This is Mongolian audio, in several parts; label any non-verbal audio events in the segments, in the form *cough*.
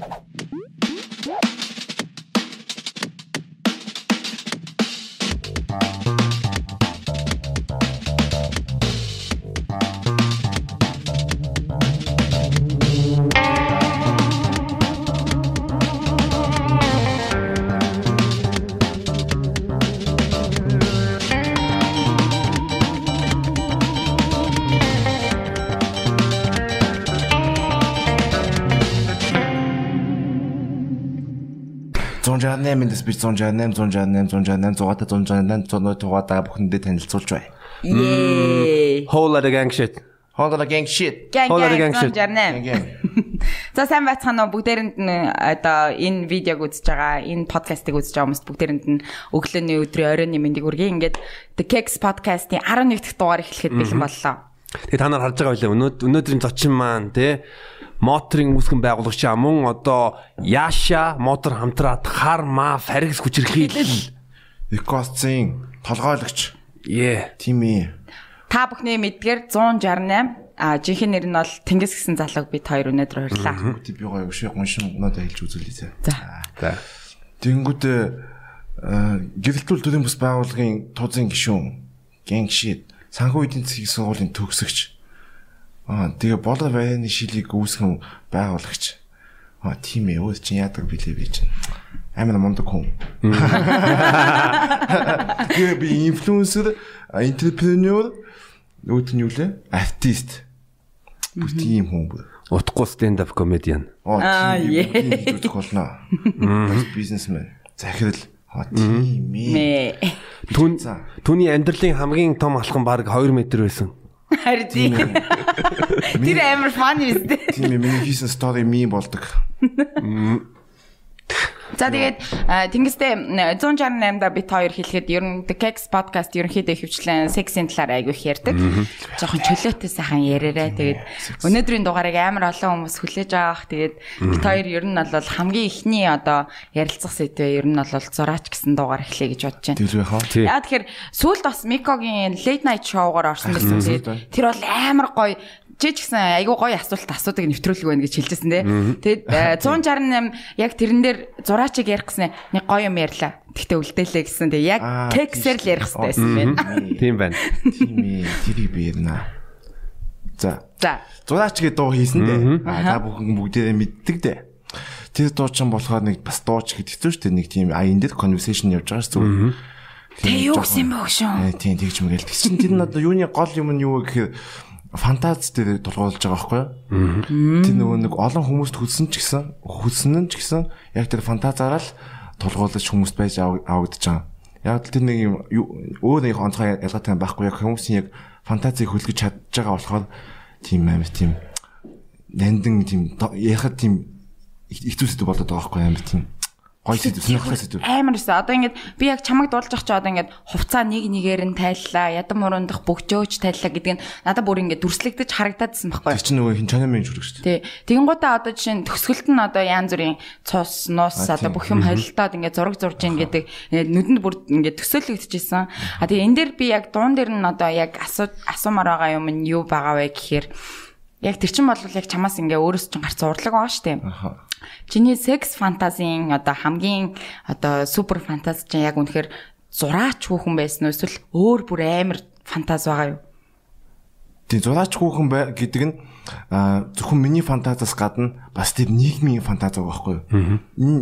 you 168-ээс би 168 168 168 168 168 тугаатаа бүхэндээ танилцуулж байна. Whole lot of gang shit. Hold on gang shit. Gang Хоолой gang gang shit. 168. *laughs* За сайн байцгаана уу бүгдээрэнд нь одоо энэ видеог үзэж байгаа, энэ подкастыг үзэж байгаа хүмүүст бүгдээрэнд нь өглөөний өдрийн оройн мэндийг хүргэе. Ингээд The Cakes podcast-ийн 11 дахь дугаар эхлэхэд бэлэн боллоо. Тэгээ та нар харж байгаа байлаа. Өнөөдөр өнөөдрийн зочин маань те моторын үүсгэн байгуулагч аа мөн одоо Яша мотор хамтраад хар ма фаргс хүчирхийлэл. Экосцын толгойлогч. Е. Тийм ээ. Та бүхний мэдгээр 168 а жинхэнэ нэр нь бол Тэнгис гэсэн залууг бид хоёр өнөөдөр хурлаа. Би гоё өшөө гоншин надад хэлж үзүүлээ зэ. За. За. Тэнгүүд гэрэлтүүл төрийн бас байгууллагын тузын гишүүн gang shit санхүү эдийн засгийн сургуулийн төгсөгч. Аа тэгээ болоо байрны шилийг үүсгэн байгуулагч. Аа тийм ээ өөд чинь яадаг билээ би чинь. Амар мундаг хүн. Тэгээ би инфлюенсер, энтерпренeur, өөд нь юу лээ? Артист. Бүр тийм хүн бүр. Утгагүй stand up comedian. Аа, тийм хийх болно. Бизнесмен. Захирал. Аа тийм ээ. Түүний амьдралын хамгийн том алхам баг 2 м байсан. Харин. Тэр амар фан юм зү. Тийм миний хийсэн стори мим болдог. *laughs* За тэгээд тэнгистэй 168-да бит хоёр хэлэхэд ер нь The Cakes podcast ерөнхийдөө хөвчлэн сексийн талаар айгүй их ярьдаг. Жохон чөлөөтэй сайхан яриараа. Тэгээд өнөөдрийн дугаарыг амар олон хүмүүс хүлээж авах. Тэгээд бит хоёр ер нь бол хамгийн ихний одоо ярилцах сэдвээ ер нь бол зураач гэсэн дугаар эхлэе гэж бодож байна. Тэр яхаа. Тий. Яа тэгэхээр сүүлд бас Микогийн late night show-гоор орсон байсан. Тэр бол амар гоё чи ч гэсэн айгүй гоё асуулт асуудаг нэвтрүүлэг байна гэж хэлжсэн тий. Тэгээд э, 168 яг тэрэн дээр зураачиг ярих гэсэн нэг гоё юм ярьлаа. Тэгтээ үлдээлээ гэсэн. Тэгээ яг тексээр л ярих хэрэгтэй байсан байна. Тийм байна. Тийм ээ тэрийг би ярина. За. За. Зураачгийн дуу хийсэн дээ. Аа та бүхэн бүгдээрээ мэддэг дээ. Тэр дуу чинь болохоор нэг бас дууч гэдэг хэвчээ шүү дээ. Нэг тийм а энэ дээр conversation явж байгаа шүү дээ. Тэ юу гэсэн бэ гүшүүн? Э, Тийм тэгж мэгэл. Тэг чин тэр нь одоо юуны гол юм нь юу вэ гэхээр фантаз дээр тулгуурлаж байгаа байхгүй юу? Тэр нөгөө нэг олон хүмүүст хүссэн ч гэсэн хүссэн нь ч гэсэн яг тэр фантазаараа л тулгуурлаж хүмүүст байж ав- авагдаж байгаа. Яг тэр нэг юм өөр нэг онцгой ялгаатай байхгүй яг хүмүүсийн яг фантазийг хөлгөж чадж байгаа болохоор тийм амар тийм нандин тийм яхад тийм их зүйлсэд болоод байгаа байхгүй амар тийм гоё сонирхолтой сэдв. Амар өсө. Одоо ингээд би яг чамайг дуулж ах чи одоо ингээд хувцаа нэг нэгээр нь тайллаа, ядам урундах бөгжөөж тайллаа гэдэг нь надад бүр ингээд дүрслэгдэж харагдаадсан байхгүй. Тэр чинь нөгөө хин чанамын жүрэг шүү дээ. Тий. Тэгэн гутаа одоо жишээ нь төгсгөлт нь одоо янз бүрийн цус, нуус одоо бүх юм холилдоод ингээд зураг зурж ийн гэдэг нүдэнд бүр ингээд төсөөлөгдөжсэн. А тэгээ энэ дээр би яг дуун дээр нь одоо яг асуу асуумаар байгаа юм нь юу байгаа вэ гэхээр яг тэр чин бол яг чамаас ингээ өөрөөс чинь гарц урлаг байгаа шүү дээ. Аха. Чиний секс фантазийн одоо хамгийн одоо супер фантаз чинь яг үнэхээр зураач хүүхэн байсан уу эсвэл өөр бүр амар фантаз байгаа юу? Тийм зураач хүүхэн бай гэдэг нь аа, зөвхөн миний фантазаас гадна бас тэр нийгмийн фантаз байгаа байхгүй юу? Энэ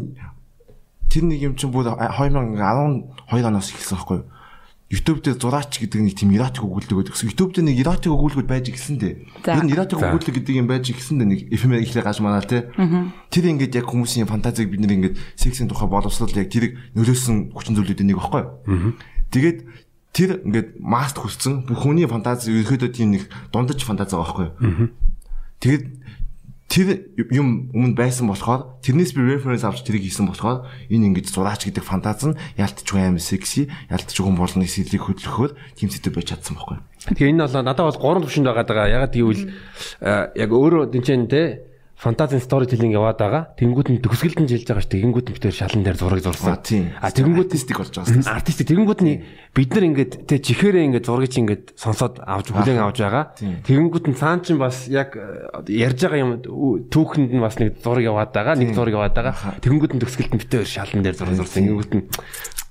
тэр нэг юм чинь бүр 2012 оноос эхэлсэн байхгүй юу? YouTube дээр зураач гэдэг нэг тийм эротик өгүүлдэг гэдэг. YouTube дээр нэг эротик өгүүлбэр байж гисэн дээ. Тэр нь эротик За. өгүүлбэр гэдэг юм байж гисэн дээ нэг эфемер ихлэ гаж манаа тий. Тэр ингээд яг хүмүүсийн фантазиг бид нэр ингээд сексийн тухай боловсрол яг тэрийг нөлөөсөн хүчин зүйлүүдийн нэг байхгүй юу? Тэгээд тэр ингээд маст хүссэн бүх хүний фантази ерөөдөө тийм нэг дундаж фантази байгаа байхгүй? Тэгээд тэр юм өмнө байсан болохоор тэрнээс би референс авч тэрийг хийсэн болохоор энэ ингэж зураач гэдэг фантаз нь ялтчгүй амар секси ялтчгүй болны сэтлийг хөдлөхөөр сэдв байж чадсан байхгүй? Тэгээ энэ бол надад бол гурван төвшөнд байгаа даа. Ягаад гэвэл яг өөрөө тэнцэн те фантазийн storytelling яваад байгаа. Тэнгүүд нь төгсгөлд нь жилж байгаа ш. Тэнгүүд нь битэр шалан дээр зураг зурсан. А тэнгүүд артистик болж байгаа. артист тэнгүүд нь бид нар ингээд тэ чихээрээ ингээд зургийг чи ингээд сонсоод авч бүлээн авч байгаа. Тэнгүүд нь цаан чин бас яг ярьж байгаа юм түүхэнд нь бас нэг зураг яваад байгаа. Нэг зураг яваад байгаа. Тэнгүүд нь төгсгөлд нь битэр шалан дээр зураг зурсан. Тэнгүүд нь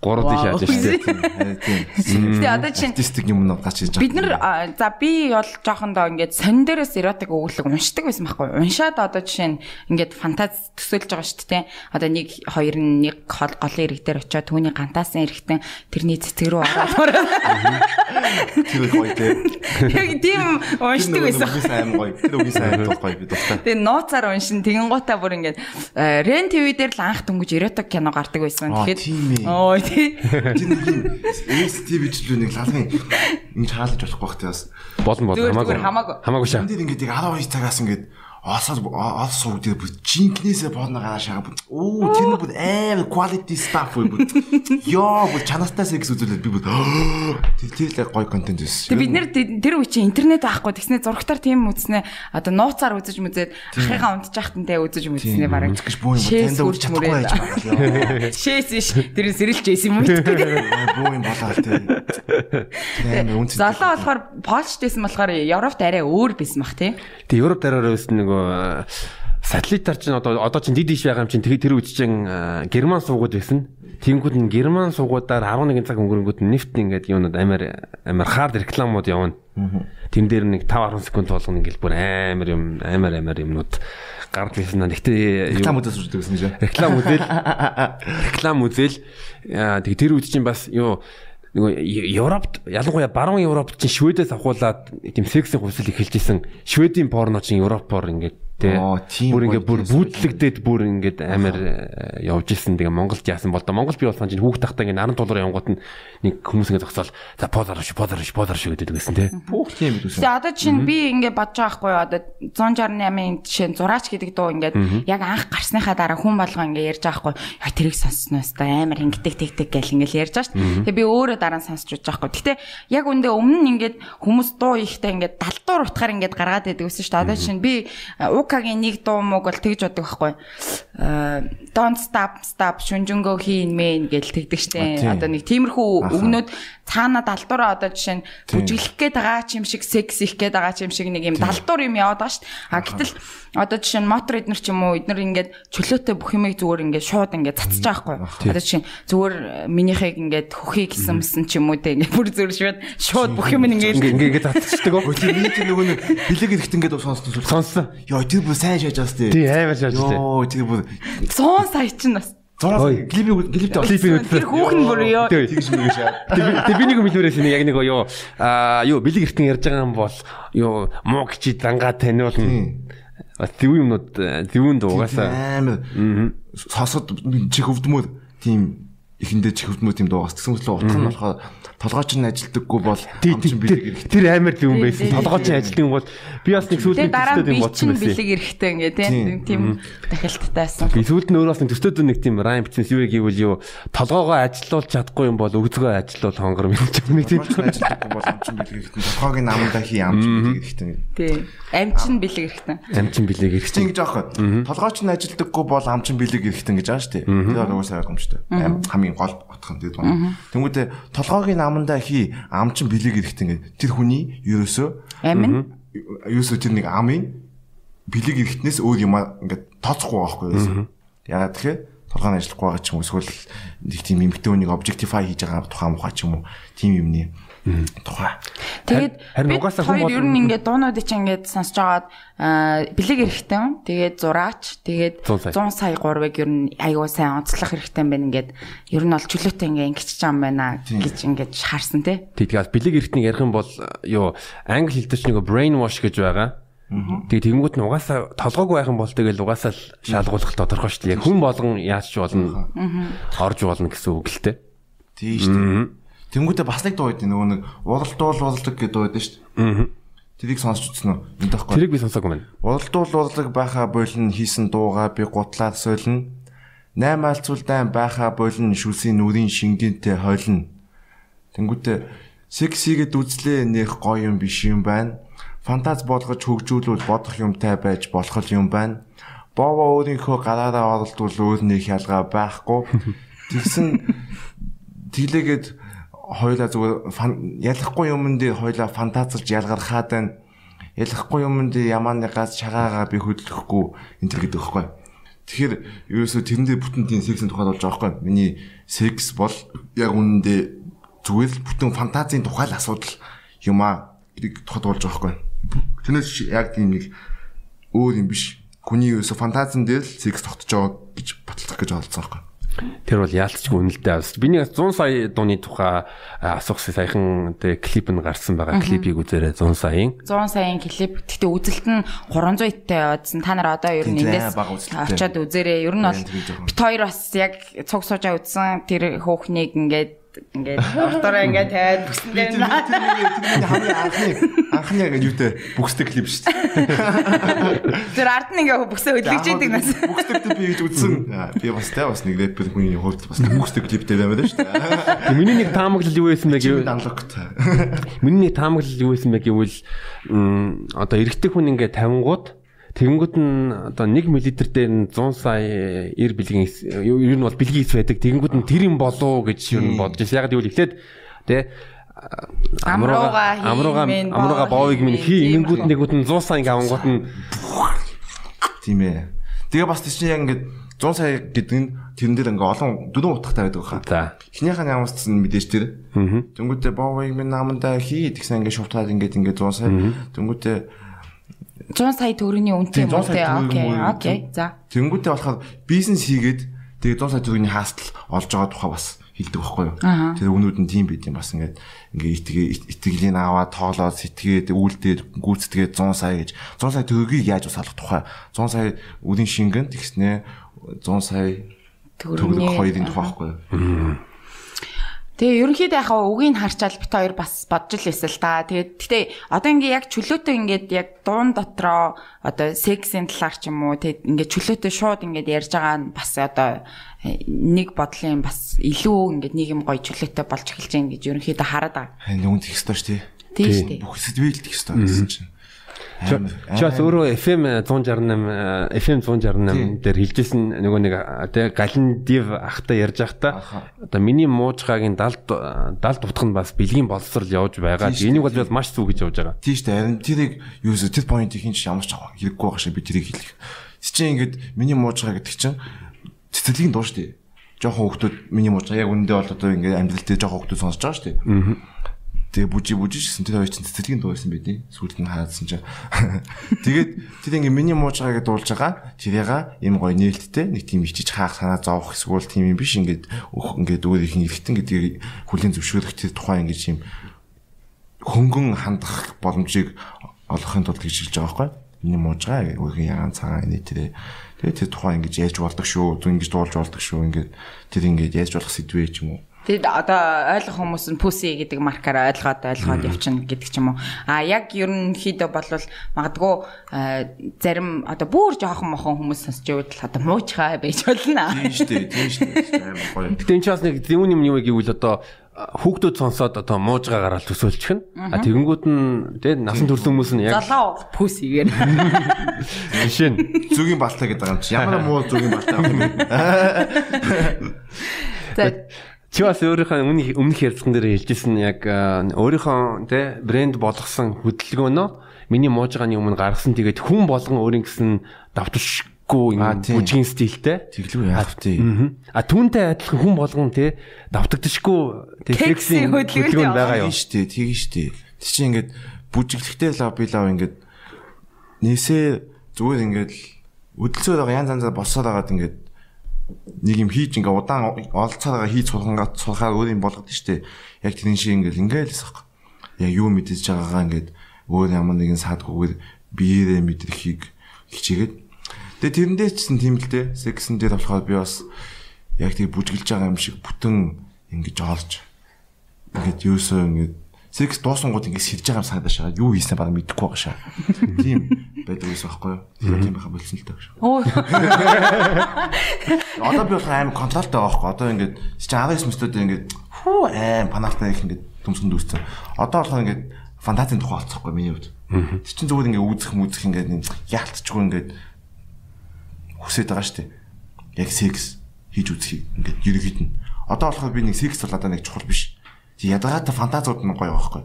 гурав дэш яаж штэ. Тэгээ одоо чинь артистик юм уу гарч иж байгаа. бид нар за би бол жоохондоо ингээд сонин дээрээс эротик өгүүлэг уншдаг байсан байхгүй уншаад одоо жишээ нь ингээд фантаз төсөөлж байгаа шүү дээ одоо нэг хоёр нэг гол голын ирэг дээр очиод түүний гантаасан эрэхтэн тэрний цэцэг рүү ороод Тэр их гоё те. яг тийм уншдаг байсан Үгүй сайн гоё. Тэр үгүй сайн гоё би дуртай. Тэгээ нууцаар уншин тэгэн гутаа бүр ингээд э, Рен ТV дээр л анх дөнгөж эротик кино гардаг байсан. Тэгэхэд тийм. Оо тий. Тэр нэг юм STV жилүү нэг лалгын ингэж хаалж болохгүй бах те бас. Болон болон хамаагүй. хамаагүй. Шаа. Энд ингээд яг 12 цагаас ингээд Осоо ос сууг дээр бүр жинкнээсээ бодно гараа шагаа бүр оо тэр нь бүр амар quality stuff үү бүр ёо бүр чанартай секс үзүүлээд би бүр *gasps* тэр л гоё контент байсан. Бид нэр тэр үе чи интернет байхгүй тэгснэ зурагтаар тийм үзнэ одоо нууцаар үзэж мүзээд ахыгаа унтчих тантэ үзэж мүзнэ бараг. Үзэж бүү юм танд үрж чадахгүй байж байгаа. *laughs* Шээс иш тэр сэрэлж байсан юм уу гэдэг. Бүү юм болоо үнц. Золоо болохоор Польштэйсэн болохоор Европт арай өөр байсан бах тий. Тэг Европ дараараа байсан нөгөө сателлитаар чинь одоо одоо чинь дид иш байгаа юм чинь тэгээд тэр үуч чинь герман суугаад байсан. Тэнгүүд нь герман суугуудаар 11 цаг өнгөрөнгүүд нь нефт ингээд юунод амар амар хард рекламууд явна. Тэн дээр нэг 5 10 секунд болгоно ингээл бүр амар юм амар амар юмнууд гарч ирсэн. Гэхдээ Реклам үзэж үздэг гэсэн чинь. реклам үзэл реклам үзэл тэг тэр үед чинь бас юу нөгөө Европт ялангуяа баруун Европт чинь Шведээс авахуулаад тийм сексийн хүсэл эхэлж исэн. Шведийн порно чинь Европоор ингээд Тэ. Бүр ингээ бүр бүүдлэгдээд бүр ингээд амар э, явж исэн. Тэгээ Монголд яасан бол да Монгол би бол санаж хүүхд тахтаа ингээ наран тулгаар явгууд нь нэг хүмүүс ингээ зогсоол за позар ш позар ш позар ш гэдэг байсан те. Пүүх тийм үү. Тэгээ одоо чинь би ингээд бодож байгаа хгүй юу одоо 168-ын жишээ зураач гэдэг дуу ингээд яг анх гарсныхаа дараа хүн болго ингээд ярьж байгаа хгүй яа тэрийг сонсноос та амар ингэдэг тэг тэг гэл ингээд ярьж байгаа шүү. Тэгээ би өөрөө дараа нь сонсч үзэж байгаа хгүй. Гэтэ яг үндэ өмнө нь ингээд хүмүүс дуу ихтэй ингээд далдуур утгаар ингээд гаргаад байдаг гэсэн шүү. Одоо чинь би Укагийн нэг дуу мууг бол тэгж бодог байхгүй. Аа don't stop stop шүнжэнгөө хийн мэн гэл тэгдэг штэ. Одоо нэг тиймэрхүү Аха. Цаана далдуураа одоо жишээ нь бүжиглэх гээд байгаа ч юм шиг секс их гээд байгаа ч юм шиг нэг юм далдуур юм яваад байгаа шүү дээ. А гэтэл одоо жишээ нь мотор эднэр ч юм уу эднэр ингээд чөлөөтэй бүх юмыг зүгээр ингээд шууд ингээд цацж байгаа байхгүй. Одоо жишээ нь зүгээр минийхийг ингээд хөхий гэсэн мэсэн ч юм уу те ингээд бүр зүгээр шууд шууд бүх юм ингээд Ингээ ингээ ингээ татчихдаг Өө *laughs* тийм нэг нөгөө нэг бэлэг ирэхт ингээд сонсон зүйл. Сонссон. Йоо тэр бүр сайн шааж байгаа сте. Тий амар шааж тий. Йоо тэр бүр 100 сая чинь бас зураг клипийг клиптэй Клипийг тэр хүүхэн бүр ёо. Тэгж мэгэж шаа. Тэг би нэг мэдвэрээс нэг яг нэг юу аа юу бэлэг эртэн ярьж байгаа юм бол юу муу гिचи дангаа таниулна. Зөв юмнууд зөвүүн дуугасаа. амар. Сосод чих өвдмөр тийм ихэндээ чих өвдмөр тийм дуугаас тэгсэн мэтлээ утга нь болохоор толгойч нь ажилдаггүй бол Тий, амчин бэлэг ирэхт. Тэр амар зөв юм байсан. Тий, тий, Толгойч тий. ажилтдаг юм бол би бас нэг дараа төстэй нь юм бодсон байсан. бэлэг эрэхтэй ингээд тийм байсан. Би сүүлд нь өөрөө бас нэг төстөд нэг тийм райм бичсэн юу гэвэл юу толгоогоо ажилуулж чадахгүй юм бол өгзгөө ажилуул хонгор юм ч нэг тийм. Нь ажилдаггүй бол амчин бэлэг ирэхт. Толгойг нь амдаа хий амчин бэлэг ирэхт. Тийм. Амчин бэлэг эрэхтэй. Амчин Чи ирсэн. ингэж аахгүй. Толгойч нь ажилдаггүй бол амчин бэлэг ирэхт гэж шүү дээ. Тэр уусаа гомчтой. Аим хамгийн гол утга нь тэгээд байна. Тэнгүүдээ толгойг нь амандаа хий амчин бэлэг ирэхт ингээд тэр хүний ерөөсөө Амин. ерөөсөө тэр нэг амын бэлэг ирэхтнээс өөр юм ингээд тооцохгүй байхгүй юу? Ягаад тэгэхээр толгойн ажиллахгүй байгаа ч юм уу эсвэл нэг тийм эмгтэн хүнийг objectify хийж байгаа тухайн мухай ч юм уу тийм юмны тухай. Тэгээд Харин угаасаа бол- ер нь ингээд дуунуудыг чинь ингээд сонсож агаад аа, бэлэг эрэхтэй. Тэгээд зураач, тэгээд 100 сая. 100 сая гурвыг ер нь аюу сайн онцлох хэрэгтэй юм байна ингээд ер нь бол чөлөөтэй ингээд ингэчих юм байна гэж ингээд харсан тий. Тэгээс бэлэг эртнийг ярих юм бол юу англи хэлдэж нэг brain wash гэж байгаа. Тэгээ тэгэнгүүт нь угаасаа толгойг байх юм бол тэгэл угаасаа л шалгуулах тодорхой шүү дээ. Яг хүн болгон яаж ч болно. Орж болно гэсэн үг л те. Тийм шүү дээ. Тэнгүүтээ бас нэг дуу байдیں۔ Нөгөө нэг уралдуул уралдаг гэдэг дуу байдیں шүү дээ. Аа. Тэрийг сонсч үзсэн үү? Энд таахгүй. Тэрийг би сонсоогүй байна. Уралдуул урлаг байха болон хийсэн дуугаа би гутлаар солино. Найм алцуулдаан байха болон шүсийн нүрийн шингэнтэй хойлно. Тэнгүүтээ сексигэд үзлээ нэх гоё юм биш юм байна. Фантаз болгож хөгжүүлвэл бодох юмтай байж болох юм байна. Бово өөрийнхөө гараараа оролдвол өөр нэг хялгаа байхгүй. *laughs* Тэгсэн тэлэгэд хоёлаа зүгээр ялахгүй юмн дээр хоёлаа фантазлж ялгархаад байна. Ялахгүй юмн дээр ямааныгаас шагаагаа би хөдлөхгүй энэ төр гэдэг байхгүй. Тэгэхээр ерөөсө тэрэн дээр бүтэн тийм сексийн тухай болж байгаа байхгүй. Миний секс бол яг үнэндээ зүгээр л бүтэн фантазийн тухай л асуудал юм аа гэдэг тухайд болж байгаа байхгүй. Тэрнээс яг тийм нэг өөр юм биш. Хүний ерөөсө фантазин дээр л секс тогтож байгаа гэж баталдах гэж оролцсон байхгүй. Тэр бол яалтчгүй үнэлтэй авс. Биний 100 сая дууны тухай асуух саяхан тэ клип нь гарсан байгаа. Клипийг үзээрэй 100 саяын. 100 саяын клип. Гэтэ үзэлт нь 300-тэй яваадсан. Та нар одоо ер нь эндээс очиод үзээрэй. Ер нь бол бит хоёр бас яг цуг суужаа үзсэн тэр хөөхнийг ингээд ингээд ортороо ингээд тавиад бүсэндээ хамгийн анхны анхны ингээд юутэй бүсдэг клип шүү дээ. Тэр ард нь ингээд бүсээ хөдлөж идэг нас. Бүсдэгтэй би гэж үзсэн. Би бас тэ бас нэг рэпер хүний хувьд бас бүсдэг клиптэй байгаад шүү дээ. Миний нэг таамаглал юу байсан бэ гэвэл данлогт. Миний нэг таамаглал юу байсан бэ гэвэл одоо эрэгтэй хүн ингээд 50 гууд Тэгэнгүүт нь одоо 1 мл дээр нь 100 сая эр бэлгийн ер нь бол бэлгийн эс байдаг. Тэгэнгүүт нь тэр юм болоо гэж ер нь бодож байсан. Яг гэвэл эхлээд тэ амрууга амрууга амрууга боовыг минь хий ингэнгүүт нэгүүт нь 100 сая ингээ авангууд нь тийм ээ. Тэгээ бас тийч яг ингээд 100 сая гэдэг нь тэрэн дээр ингээ олон дөрвөн утгатай байдаг хаа. За. Эхнийх нь ямарч нь мэдээж тэр. Тэнгүүтээ боовыг минь намандаа хий гэсэн ингээ шувтаад ингээд ингээ 100 сая. Тэнгүүтээ 100 сая төгрөгийн үнэтэй юм уу те окей окей. За. Тэнгүүтээ болохоор бизнес хийгээд тэгээ 100 сая төгрөгийн хаастал олж байгаа тухай бас хэлдэг байхгүй юу. Тэр өнүүд нь тийм байт юм бас ингээд ингээ итгээ итгэлийн аваа тоолоод сэтгээд үйлдээд гүйцэтгээд 100 сая гэж. 100 сая төгрөгийг яаж усаалах тухай? 100 сая үдийн шингэн тэгснэ 100 сая төгрөг хоёрын тухай байхгүй юу. Тэгээ ерөнхийдөө яхаа үгийг харчаал бит хоёр бас бодж л эсвэл та. Тэгээд гэтээ одоо ингээ яг чөлөөтэй ингээд яг дуун дотроо одоо сексийн талаар ч юм уу тэгээд ингээ чөлөөтэй шууд ингээд ярьж байгаа нь бас одоо э, нэг бодлын бас илүү ингээд нийгэм гоё чөлөөтэй болж эхэлж байгаа гэж ерөнхийдөө хараад байгаа. Хань үнд их ёстой шүү дээ. Тийм шүү дээ. Бүх сэдвэл их ёстой гэсэн чинь. Чи бас өөрөө FM 168 FM 168 дээр хэлжсэн нөгөө нэг тий галин див ахта ярьж ахта одоо миний муужгагийн 70 70 дутх нь бас бэлгийн боловсрал явж байгаа. Энийг бол маш зүг гэж явж байгаа. Тийм шүү дээ. Харин тэрийг юу вэ? Тэр поинтыг хинч ямар ч хэрэггүй байгаа шиг би тэрийг хэлэх. Чи ингээд миний муужгаа гэдэг чинь цэцэрлэгийн дуу шүү дээ. Жохон хүмүүс миний муужгаа яг үндэ бол одоо ингээд амьдрал дээр жохон хүмүүс сонсож байгаа шүү дээ. Аа Тэгээ бүжи бүжиж гэсэн тэр хоёр чинь цэцэрлэгийн дуу байсан байдیں۔ Сүүлд нь хаадсан чинь. *laughs* Тэгээд тэр ингээ миний муужгаа гэдээ дуулж байгаа. Тэрийга им гоё нээлттэй нэг тийм ичиж хаах санаа зовох эсвэл тийм юм биш ингээд ингээд өөрийнх нь эргэтэн гэдгийг хүлийн зөвшөөрөх тэр тухайн ингээ юм хөнгөн хандах боломжийг олохын тулд гэж хэлж байгаа байхгүй. Миний муужгаа өөрийн ягаан цагаан тэрэ тэгээд тэр тухайн ингэж яаж болдог шүү. Зүг ингэж дуулж болдог шүү. Ингээд тэр ингэж яаж болох сэдвээ ч юм уу Тэгэд одоо ойлгох хүмүүс нь pussy гэдэг маркаар ойлгоод ойлгоод явчихна гэдэг ч юм уу. А яг ерөнхийдөө болвол магадгүй зарим одоо бүр жоохон мохон хүмүүс сонсч байвал одоо муучхаа байж болно. Тийм шүү дээ. Тийм шүү дээ. Гэтэ энэ ч бас нэг зөвүүн юм юу гэвэл одоо хүүхдүүд сонсоод одоо муужгаа гараад төсөөлчих нь. А тэгэнгүүт нь тий насан турш хүмүүс нь яг залуу пүсигээр. Жишээ *laughs* нь зүгийн балтаа гэдэг юм чи ямар муу зүгийн балтаа юм. За Чи бас өөрийнхөө өмнөх өмнөх ярилцсан дээр хэлжсэн яг өөрийнхөө тэ брэнд болгосон хөдөлгөөнөө миний муужгааны өмнө гаргасан тэгээд хүн болгон өөрийн гэсэн давталшгүй бүжгийн стилтэй. Тэглүү яах вэ? А түүнтэй адилхан хүн болгон тэ давтагдшгүй тэ сексийн хөдөлгөөн байгаа юм шүү дээ. Тэгин шүү дээ. Тэг чи ингээд бүжиглэхтэй лав би лав ингээд нээсээ зүгээр ингээд өдөлцөөр байгаа янз янзаар босоод байгаад ингээд нэг юм хийж ингээ удаан олцоороо хийж сулхангаа сулхаар өөр юм болгоод штэ. Яг тэрэн шиг ингээл ингээл хэсэх. Яг юу мэдээж байгаагаа ингээд өөр ямар нэгэн саадгүйгээр биеэрээ мэдрахийг хичээгээд. Тэгээ тэрэндээ ч тийм л дээ. Сексэн дээр болохоор би бас яг тийм бүжгэлж байгаа юм шиг бүтэн ингэж олж ингээд юусоо ингээд секс дуусангууд ингэ сэрж байгаа юм санагдаж байгаа. Юу хийснэ баг мэдэхгүй байгаа шаа. Тийм байдаг байсан байхгүй юу? Тийм байха болсон л таа гэж. Оо. Одоо би болохоор аим контролтой байгаа байхгүй. Одоо ингэ чи 19 мөсtöд ингэ хүү аим панартай их ингэ төмсгөнд үүссэн. Одоо болохоор ингэ фантазийн тухай олцохгүй миний хувьд. Тэр чинь зүгээр ингээ үүсэх мүзэх ингээ яалтчгүй ингээ хүсэж байгаа шүү дээ. Яг секс хийж үзхийг ингээ ерөөд нь. Одоо болохоор би нэг секс бол одоо нэг чухал биш. Ядгаатай фантазууд нь гоё байхгүй.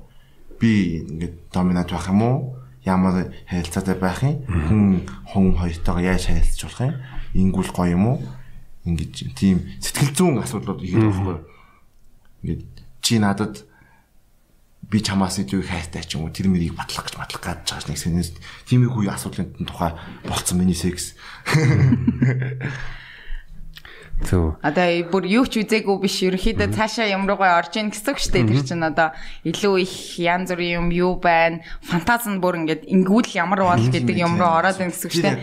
Би ингээ доминант байх юм уу? Ямар харилцаатай байх юм? Хүн хүн хоёртойгоо яаж харилцаж болох юм? Ингүүл гоё юм уу? Ингээд тийм сэтгэл зүйн асуудлууд ихэд байхгүй. Ингээд чи надад би чамаас илүү их хайртай ч юм уу тэр мэрийг батлах гэж батлах гэж байгаа нэг сэнэс тиймэрхүү асуудлын тухай болцсон миний секс. *laughs* Зөв. Одоо бүр юу ч үзээгүй биш ерөнхийдөө цаашаа юм руугаа орж ийн гэсэн үг шүү дээ. Тэр чинь одоо илүү их янз бүрийн юм юу байна. Фантаз нь бүр ингээд ингүүл ямар бол гэдэг юм руу ороод ийн гэсэн үг шүү дээ.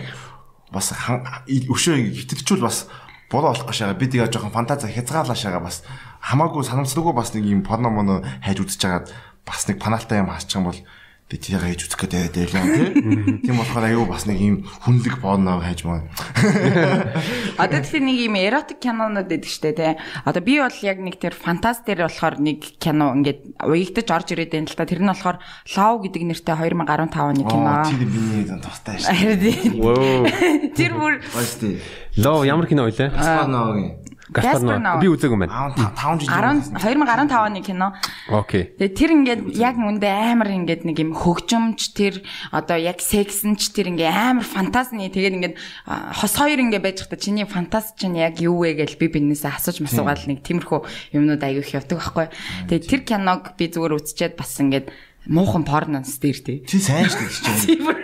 Бас өшөө хитгэжүүл бас болоо болох гэж байгаа. Би тэгээ жоохон фантаза хязгаарлаа шагаа бас хамаагүй санамсаргүй бас нэг юм порно моно хайж үзэж хагаад бас нэг панаалтай юм хасчих юм бол би тийгээ хийж үзэх гэдэг л юм тийм болохоор аюу бас нэг юм хүнлэг порно хайж маа. Одоо тэгэхээр нэг юм эротик кинонууд байдаг штэ тий. Одоо би бол яг нэг тэр фантаз дээр болохоор нэг кино ингээд уягдаж орж ирээд байна л та. Тэр нь болохоор Love гэдэг нэртэй 2015 оны кино. Тэр миний тустай. Wow. Тэр бүр. Лоо ямар кино вэ? Аспаногийн Гаспар Гаспар би үзээгүй байна. 5 жил 10 2015 оны кино. Окей. Тэгээ тэр ингээд яг үндэ амар ингээд нэг юм хөгжимч тэр одоо яг сексэнч тэр ингээд амар фантазны тэгээд ингээд хос хоёр ингээд байж хата чиний фантаз чинь яг юу вэ гэж би бинээсээ асууж масуугаал нэг тиймэрхүү юмнууд аягүй их явдаг байхгүй. Тэгээд тэр киног би зүгээр үзчихэд бас ингээд муухан порноос дээр тий. Чи сайн шүү дээ.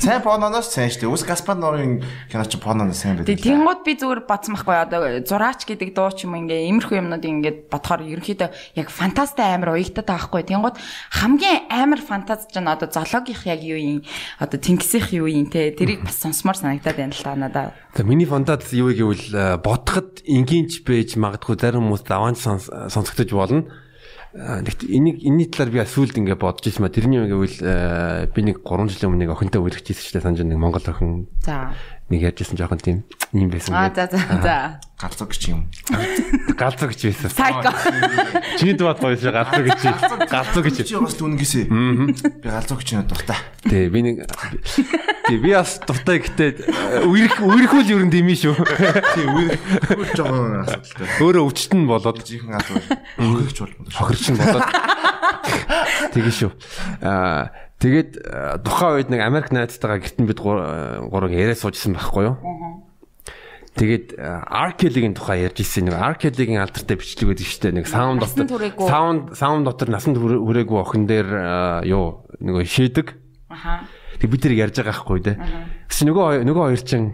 Сайн порноноос сайн шүү дээ. Ус Гаспар Норын кино чи порноноос сайн байдаг. Тэгээ тэнгууд би зүгээр бодсон байхгүй одоо зураач гэдэг дуу ч юм ингээ иймэрхүү юмнууд ингээд бодохоор ерөнхийдөө яг фантастай амар уягдаад байгаа байхгүй. Тэнгууд хамгийн амар фантаз ч нь одоо зоологийнх яг юу юм одоо тэнгисийнх юу юм те тэрийг бас сонсомоор санагдаад байна л та надаа. За миний фантаз юу гэвэл э, бодоход энгийнч байж магадгүй зарим хүмүүс даваанч сонсогдож болно. Тэгт энийг энэний талаар би сүүлд ингээ бодож ирсэн ба тэрний юм гэвэл э, би нэг 3 жилийн өмнө нэг охинтой үргэлжлэжсэн ч санаж нэг Монгол охин За. Нэг ярьжсэн жоохон тийм юм байсан. Аа за за за. Галзуу гэж юм. Галзуу гэж байсан. Сайко. Чиний дууад гоё шүү галзуу гэж. Галзуу гэж. Чи бас дүнгисээ. Би галзуу гэж дуртай. Тий би нэг Тий би бас дуртай гэхдээ үерх үерхүүл ер нь димээ шүү. Тийм үер жоохон асуудалтай. Өөрөө өвчтөн болоод Жихэн галзуу. Хөргөгч болмод. хохирч болоод тэгээ шүү. Аа тэгээд э, тухайн үед нэг Америк найзтайгаа гэртэн бид гур- гурав яриа суужсэн байхгүй юу? Тэгээд Arkelly-гийн тухай ярьж ирсэн нэг Arkelly-гийн алдартай бичлэг байдаг шүү дээ. Нэг саунд дотор саунд саунд дотор насан түр- хүрээгүй охин дээр э, юу нөгөө шийдэг. Аха. Тэг бид тэрийг ярьж байгаа байхгүй дээ. Гэвч нөгөө нөгөө хоёр чинь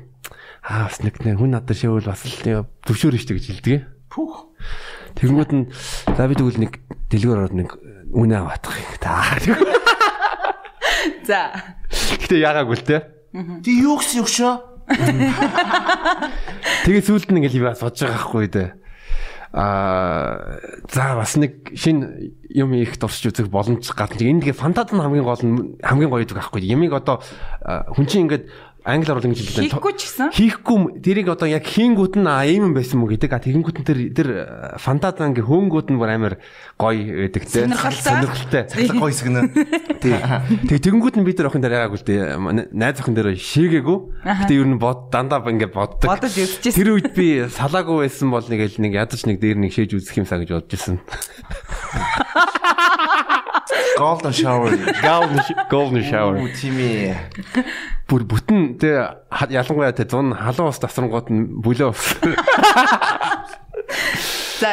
аа бас нэг нэг хүн надад шивүүл бас л төвшөөр штэ гэж хэлдэг. Пүх. Тэгэнгүүт нь за би тэгвэл нэг дэлгүүр ороод нэг үнэ аваадах юм та. *laughs* За. Гэтэ яагаагүй л те. Ти юу гэсэн юм шөө? *laughs* Тэгээ сүүлд нь ингээл би бас бодож байгаа байхгүй дээ. Аа за бас нэг шин юм их дурсч үзэх боломж гадна. Энэ тэгээ фантаз нь хамгийн гол нь хамгийн гоё гэдэг байхгүй. Ямиг одоо хүн чинь ингээд англиар бол ингэж хэлдэг. Хийхгүй ч гэсэн. Хийхгүй тэрийг одоо яг хийнгүүт нь а ийм юм байсан мүү гэдэг. А тэгэнгүүт нь тэр тэр фантаз ингээ хөөнгүүд нь бүр амар гоё байдаг те. Сонирхолтой. Цаг гоё сгэнэ. *laughs* Тий. Тэг тэгэнгүүт нь бид нар охин дээр яагаагүй л дээ. Найз охин дээр шийгээгүй. Гэтэ ер нь бод дандаа ингээ боддог. Бодож үзчихсэн. Тэр үед би салаагүй байсан бол нэг л нэг ядаж нэг дээр нэг шээж үзэх юмсаа гэж бодож ирсэн. Golden shower. Golden golden shower. Үу тими. Бүр бүтэн тэ ха- ялангуяа тэ зун халуун ус тасрангууд нь бүлөө ус. *laughs* За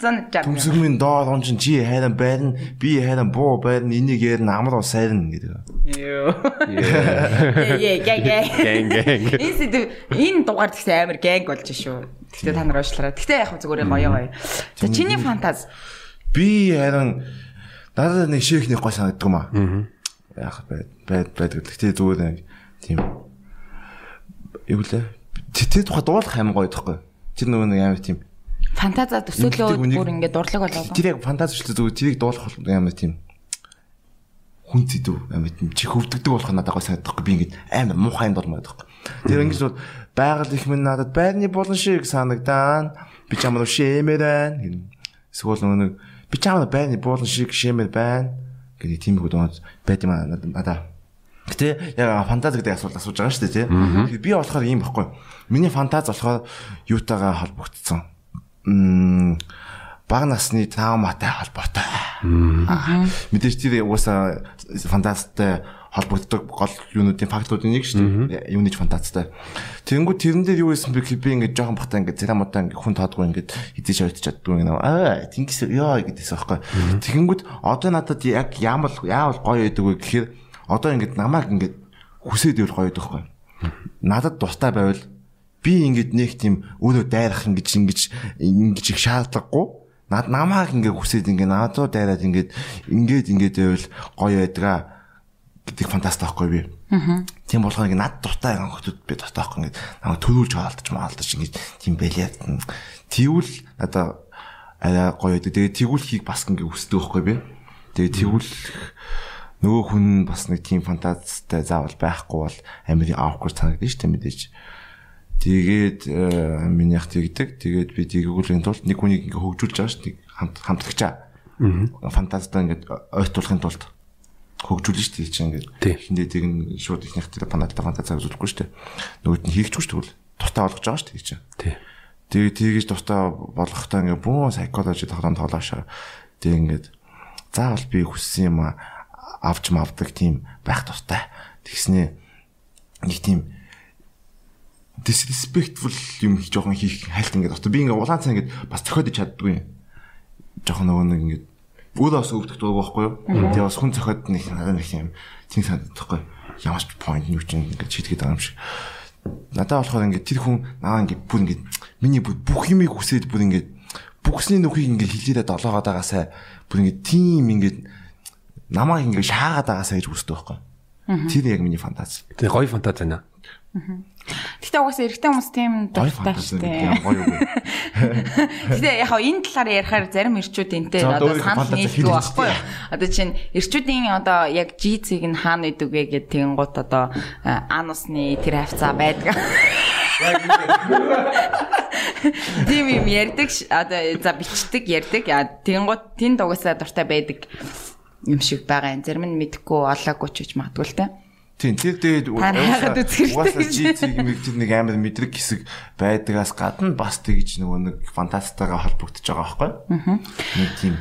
зан жаа. Төмсгмийн доор он чин чи хайран байрна. Би хайран буу байрна. Энийг ярина амар уу сайрна гэдэг. Йоо. Яа яа яа. Гэн гэн. Энэ дугаар тэгсэн амар гэнг болж шүү. Гэхдээ та нар уушлаарай. Гэхдээ яг хөө зүгээр гоё гоё. За чиний фантаз. Би харин надад нэг шейхний гой санагддаг юм аа. Яг байд байд байдаг. Гэтэ зүгээр нэг тийм юу лээ. Тэр тухай дуулах амар гоё тоххой. Тэр нөгөө нэг амар тийм Фантаза төсөөлөө бүр ингээд дурлаг болоо. тэр яг фантаз дээ зүгээр тэрийг дуулах бол амар тийм хүн зэдв амар тийм чи хөвдөгдөг болох надад гой санагдахгүй би ингээд амар муухай юм болмоод байхгүй. Тэр ингэж бол байгаль их минь надад байрны болон шиг санагдaan би ч амар шэмэрэн гэн. Эсвэл нөгөө нэг би ч амар байрны болон шиг шэмэр байна гэдэг тийм их дуу байд юм аа надаа. Гэтэ яг фантаз гэдэг асуулт асууж байгаа шүү дээ тий. Би болохоор ийм баггүй. Миний фантаз болохоор юутайгаа холбогдсон. Мм баг насны тааматай холбоотой. Мэдээж тэр угаасаа фантазтай холбогддог гол юунуудын фактуудын нэг шүү дээ. Юунийч фантазтай. Тэнгүү тэрэн дээр юу байсан бэ би ингээд жоохон бахтаа ингээд церамуудаа ингээд хүн тоодгүй ингээд хизээж ойдч чаддгүй ингээд аа тэнгис ёо гэдээс аахгүй. Тэгэнгүүт одоо надад яг яамал яавал гоё байдаг вэ гэхээр одоо ингээд намайг ингээд хүсээд ивэл гоё байхгүй. Надад дуртай байвал би ингээд нэг тийм өөрөө дайрах ингэж ингэж ингэж их шаардлагагүй над намааг ингээ хүсээд ингээ наадуу дайраад ингээд ингээд ингээд байвал гоё байдгаа гэдэг фантаст таахгүй би. Аа. Тийм болохоор ингээ над дуртай хүмүүс би дуртай байхгүй ингээ намайг төрүүлж хаалтаж маалтаж ингээ тийм байлаа. Тэгвэл надаа арай гоё байдаг. Тэгээ тэгүүлхийг бас ингээ хүсдэг байхгүй би. Тэгээ тэгвэл нөгөө хүн бас нэг тийм фантазтай заавал байхгүй бол амир awkward санагдаж дээ мэдээж. Тэгээд э, минийх тэгдэг. Тэгээд би тэгүүлэхийн тулд нэг хүнийг ингээ хөгжүүлж байгаа дээ. Хамт хамтлагчаа. Аа. Фантазтай ингээ ойртуулахын тулд хөгжүүлнэ шүү дээ чи ингээд хиндээ тэг нь шууд ихнийх тэр панадтай фантазаа үзүүлэхгүй дээ. Нөгөөд нь хийгчгүй шүү дээ. Дуртай болгож байгаа шүү дээ чи. Тий. Тэгээ тэгэж дуртай болгохтой ингээд бүүн psychology тоглоом тоглоошоо. Тэг ингээд заавал би хүссэн юм авч мавдаг тийм байх дуртай. Тэгснээ нэг тийм disrespectful юм жоохон хийх хайлт ингээд дуртай. Би ингээд улаан цаа ингээд бас зохиодож чаддгүй. Жоохон нөгөө нэг ингээд өөрөө бас өвдөх дууг байхгүй юу? Тэгээ бас хүн зохиод нэг надад нэг юм тийм санагдахгүй. Ямар ч point юу ч ингэ шийдгээд байгаа юм шиг. Надад болохоор ингэ тэр хүн наа ингэ бүр ингэ миний бүх юмыг хүсээд бүр ингэ бүхсний нүхийг ингэ хилээрээ долоогоод байгаасаа бүр ингэ тийм ингэ намайг ингэ шаагаад байгаасаа гэж үздэг байхгүй. Тэр яг миний фантаз. Тэгээ гоё фантаз байна. Гэтэ угаасаа эрэгтэй хүмүүс тийм дуртай шүү дээ. Гэтэ яг хаа *laughs* энэ талаар ярихаар зарим эрчүүд энтэй одоо санал нийлдэг байхгүй юу? Одоо чинь эрчүүдийн одоо яг GC-г нь хаана идэг вэ гэдэг тэгэн гут одоо анусны тэр хавцаа байдаг. *laughs* Тийм юм ярьдаг одоо за бичдэг ярьдаг. Тэгэн гут тэнд угаасаа дуртай байдаг юм шиг байгаа юм. Зарим нь мэдхгүй олоогүй ч гэж магадгүй л те. Тийм тэр тэгээд угаасаа GC мэгтэй нэг амар мэдрэг хэсэг байдагаас гадна бас тэгж нөгөө нэг фантастикагаа холбогдож байгаа байхгүй. Нэг тийм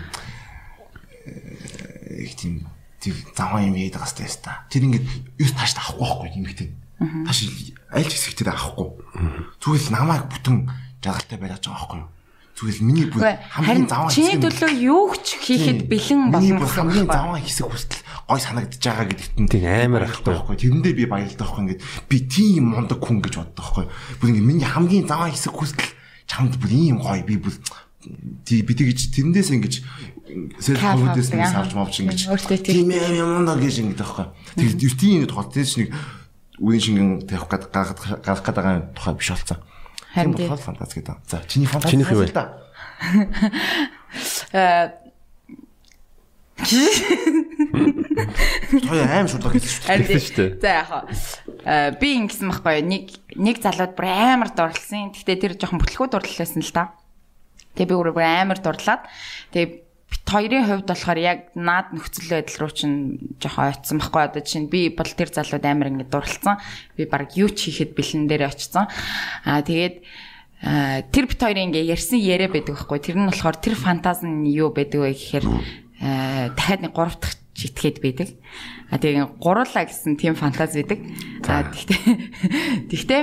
э, их тийм тийм заван юм яадаг хэвээр та. Тэр ингээд ерөөс тааш авахгүй байхгүй юм ихтэй. Тааш аль ч хэсэг тэр авахгүй. Зүгээр л намайг бүтэн жаргалтай байлгаж байгаа байхгүй юу? Зүгээр миний бүр хамгийн заван чиний төлөө юу ч хийхэд бэлэн гэсэн хамгийн заван хэсэг хүсэл гой санагдаж байгаа гэдэгт нь тийм амар ахгүй байхгүй. Тэрэндээ би баярлалтай байхгүй ингээд би тийм мундаг хүн гэж боддог байхгүй. Бүр ингээд миний хамгийн заван хэсэг хүсэл чамд бүр ийм гоё би бүр би тэгж тэрэндээс ингэж селф конфиденс нэг савж мовч ингэж тийм юм юм гэж ингэж байхгүй. Тэгээд тийм нэг тохиол тийш нэг үеийн шингэн тавих гад гарах гэдэг тухай биш болсон. Харин болохоор фантаз гэдэг. За чиний фантаз чиний вэ? Э Той аим шудлаг хэлсэн шүү дээ. За яг хаа би ингэсэн байхгүй нэг нэг залууд бүр амар дурлсан. Гэхдээ тэр жоохон бүтлэхүү дурлалсан л да. Тэгээ би бүр амар дурлаад тэгээ хоёрын хувьд болохоор яг наад нөхцөл байдал руу чинь жоохон ойцсон байхгүй одоо чинь би бол тэр залууд амар ингэ дурлцсан. Би баг юу ч хийхэд бэлэн дээр очсон. Аа тэгээд тэр бит хоёрын ингээ ярьсан яриа байдаг байхгүй. Тэр нь болохоор тэр фантаз нь юу байдаг вэ гэхээр дахиад нэг гурав дахь житгээд байдаг. А тэгээ гуруулаа гэсэн тийм фантаз байдаг. За тэгтээ *laughs* тэгтээ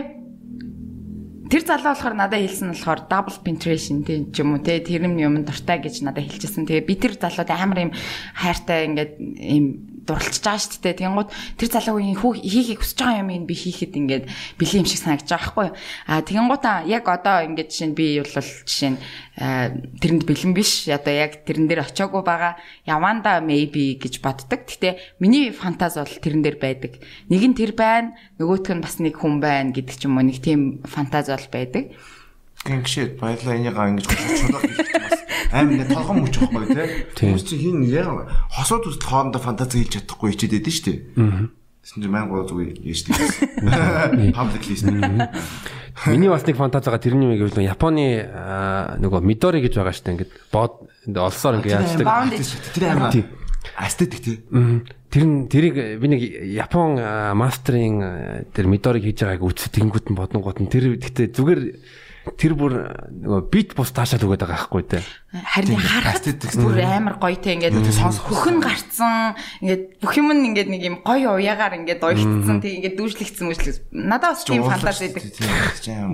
Тэр залуу болохоор надад хэлсэн болохоор double penetration тийм ч юм уу те тэр юм юм дуртай гэж надад хэлчихсэн. Тэгээ би тэр залууд амар юм хайртай ингээд юм дурлж байгаа шүү дээ. Тэнгууд тэр залуугийн хүү хийхийг хүсэж байгаа юм ин би хийхэд ингээд бэлэн юм шиг санагдаж байгаа байхгүй юу. А тэнгуудаа яг одоо ингээд жишээ нь би бол жишээ нь тэрэнд бэлэн биш. Одоо яг тэрэн дээр очиагүй байгаа. Яванда maybe гэж боддог. Гэтэ миний фантаз бол тэрэн дээр байдаг. Нэг нь тэр байна, нөгөөх нь бас нэг хүн байна гэдэг ч юм уу нэг тийм фантаз бол байдаг. Гэнгшээ баярлаа энийгаа ингэж чулуу хийчих бас амар нэг толгом мөч واخгүй тий. Хүмүүс чинь хин яа хосоод үзэл хоорондоо фантази хийж чадахгүй хичээд байдэн штэ. Тэсн чинь мянга зүгээр яаж тий. Public list. Миний бас нэг фантазигаа тэрний юм гэвэл Японы нөгөө Midori гэж байгаа штэ ингэж бод олсоор ингэ яаждаг. Тэр амар. Астетик тий. Тэр нь тэрийг би нэг Япон мастерын тэр Midori-г хийж байгааг үзэт тэнгүүд нь бодонгууд нь тэр гэхдээ зүгээр тэр бүр нөгөө бит бус таашаал өгöd байгаа байхгүй те. Харин харахад бүр амар гоё те ингээд хөхн гарцсан ингээд бүх юм нь ингээд нэг юм гоё уяагаар ингээд оёгдсон тэг ингээд дүүжлэгдсэн мүжлэгс. Надад бас тийм фантази байдаг.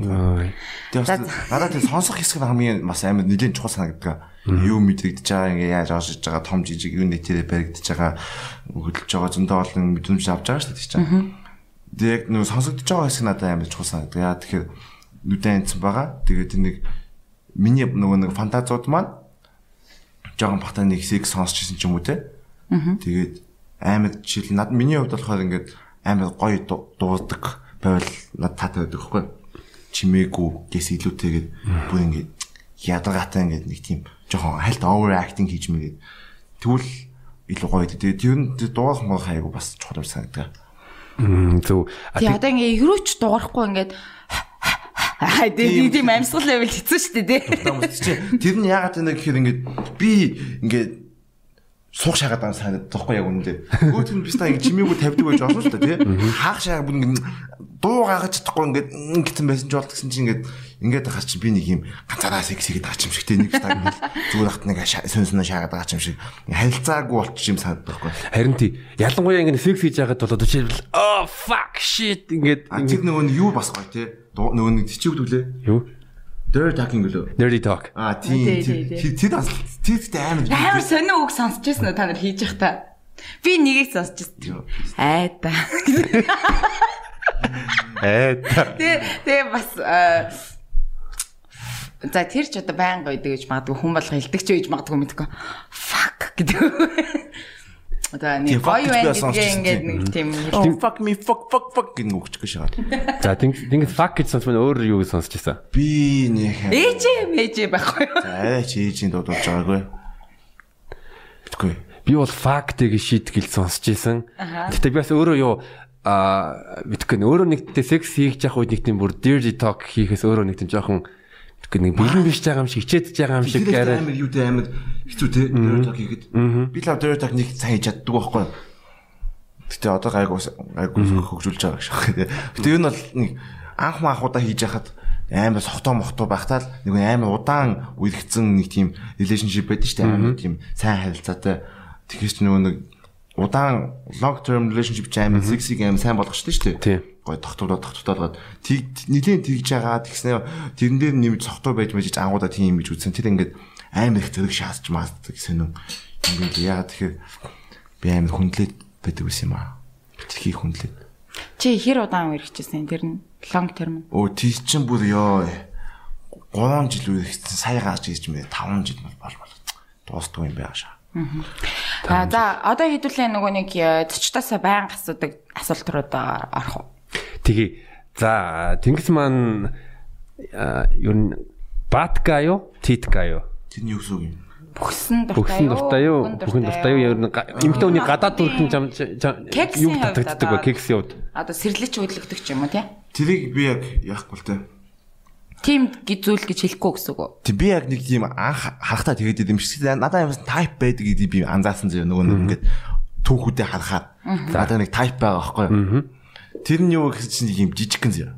Ой. Тэгээ бас надад тийм сонсох хэсэг нь хамгийн бас амар нэлээд чухал санагддаг. Юу мэдрэгдэж байгаа ингээ яаж оршиж байгаа том жижиг юу нэтэрэ баригдаж байгаа хөдөлж байгаа зөндөө олон мэдрэмж авч байгаа шүү дээ тийм. Тэгээ яг нөгөө сонсогдож байгаа хэсэг надад амар чухал санагддаг. Яа тэгэхээр нүдэн анцсан байгаа. Тэгээд нэг миний нөгөө нэг фантазууд маань жоохон бахтаа нэг хэсэг сонсчихсан ч юм уу те. Тэгээд амар жишээл над миний хувьд болохоор ингээд амар гоё ду- дуудаг байвал над таатай байдаг байхгүй. Чимээгүй гэс илүүтэйгээд бүр ингээд ядаргаатай ингээд нэг тийм жоохон хальт overacting хийж мэгээд тэгвэл илүү гоё дээ. Тэгээд ер нь дуугах мох хайгу бас чухал юм санагдав. Мм, Зөв. Тий одоо ингээ ерөөч дуурахгүй ингээд Аа тийм тийм амьсгал level хэцүү шүү дээ тий. Чи тэр нь яагаад вэ гэхээр ингээд би ингээд суух шагаад байгаа санагдаад тахгүй яг үнэндээ. Нь биш та ингэ чимээгүй тавьдаг байж болно шүү дээ тий. Хаах шагаа бүр ингэ дуу гаагаж чадахгүй ингээд ингэсэн байсан ч бол гэсэн чинь ингээд ингээд хаа чи би нэг юм ганцаараа сексигэд байгаа юм шиг тий нэг та ингээд зүгээр хат нэг сонсноо шаагаад байгаа юм шиг харилцаагүй болчих юм санагдаад байхгүй. Харин тий ялангуяа ингэ секс хийж байгаад бол одоо жишээлбэл oh fuck shit ингээд тэр нөгөө нь юу бас гоё тий. Нөгөө нэг тийч өгдөлээ. юу? Dirt talking гэлөө. Nerdy talk. А Тий, тийм тэр бас тэр амар Амар сонио үг сонсч байсан уу та нар хийж явах та. Би нэгийг сонсч байсан. Айта. Ээ. та. Тэгээ тэгээ бас аа, За тэр ч одоо байн гоё гэж магадгүй хүн болго хилдэг ч гэж магадгүй мэдгүй. Fuck гэдэг. Тийм, нэг fuck гоё гэж байна гэдгээ ингээд нэг тийм fuck me fuck fuck fuck гэх нэг өгч гэж шагаад. *laughs* За тийм fuck гэж сонсмол өөр юу гэж сонсч байсан. Би нэг ээжээ мэжээ байхгүй юу? За чи ээжийн дуудуулж байгаагүй. Битгүй. Би бол fact-ийг шийтгэл сонсч байсан. Гэтэ би бас өөрөө юу а мэдгүй нэ өөрөө нэгтэй секс хийж явах үед нэг тийм бүр dirty talk хийхээс өөрөө нэг тийм жоохон нэг бэлэн биш байгаа юм шиг хичээдэж байгаа юм шиг арай амар юу те амар хэцүү те talk хийгээд. Би л dirt talk нэг сайн хийж чаддаг байхгүй. Гэтэ одоо гайгүй гайгүй хөгжүүлж байгаа гэж байна. Гэтэ энэ бол нэг анх маахуудаа хийж яхад амар сохтоо мохтоо байхтаа л нэг амар удаан үерхцэн нэг тийм relationship байдаг шүү дээ. Амар тийм сайн харилцаатай. Тэгэхээр ч нөгөө нэг удаан long term relationship ч амар sexy амар сайн болгох шүү дээ. Гой тогтвороо тогтвороод тийг нилийн тэгж байгаа тэгснээр тэрэн дээр нэмж сохтоо байж мэж ангуудаа тийм юм гэж үзсэн. Тэр ингээд амар их зэрэг шаасч маасдаг сонин. Ингээд яагаад тэгэхээр би амар хүндлээд байдаг байсан юм аа. Битгий хүндлээд. Чи хэр удаан үргэжсэн тэр нь long term. Өө тий чин бүр ёо 3 жил үргэжсэн сая гаж гэж мэ 5 жил бол бол дуустгүй юм байга шаа. А за одоо хэдүүлээ нөгөө нэг зочдоосоо баян асуудаг асуулт руу орох уу? Тэгээ. За Тэнгис маань ер нь батка юу? Титка юу? Тэрний юу гэсэн юм? Бүхсэн дуртай юу? дуртай юу? Бүхэн дуртай юу? Ер нь эмэгтэй хүний гадаад төрхөн зам юу татагддаг вэ? Кексийн хувьд. Одоо сэрлэж хөдөлгдөг ч юм уу тий? Тэрийг би яг яахгүй л те. Тим гэж зүйл гэж хэлэхгүй гэсэн үг үү? Тэг би яг нэг тийм анх харахтаа тэгээд юм шиг надад юмсан тайп байдаг гэдгийг би анзаарсан зөө нөгөө нэг ингээд түүхүүдэд харахаар надад нэг тайп байгаа байхгүй юу. Тэр нь юу гэсэн чинь юм жижигхэн зөө.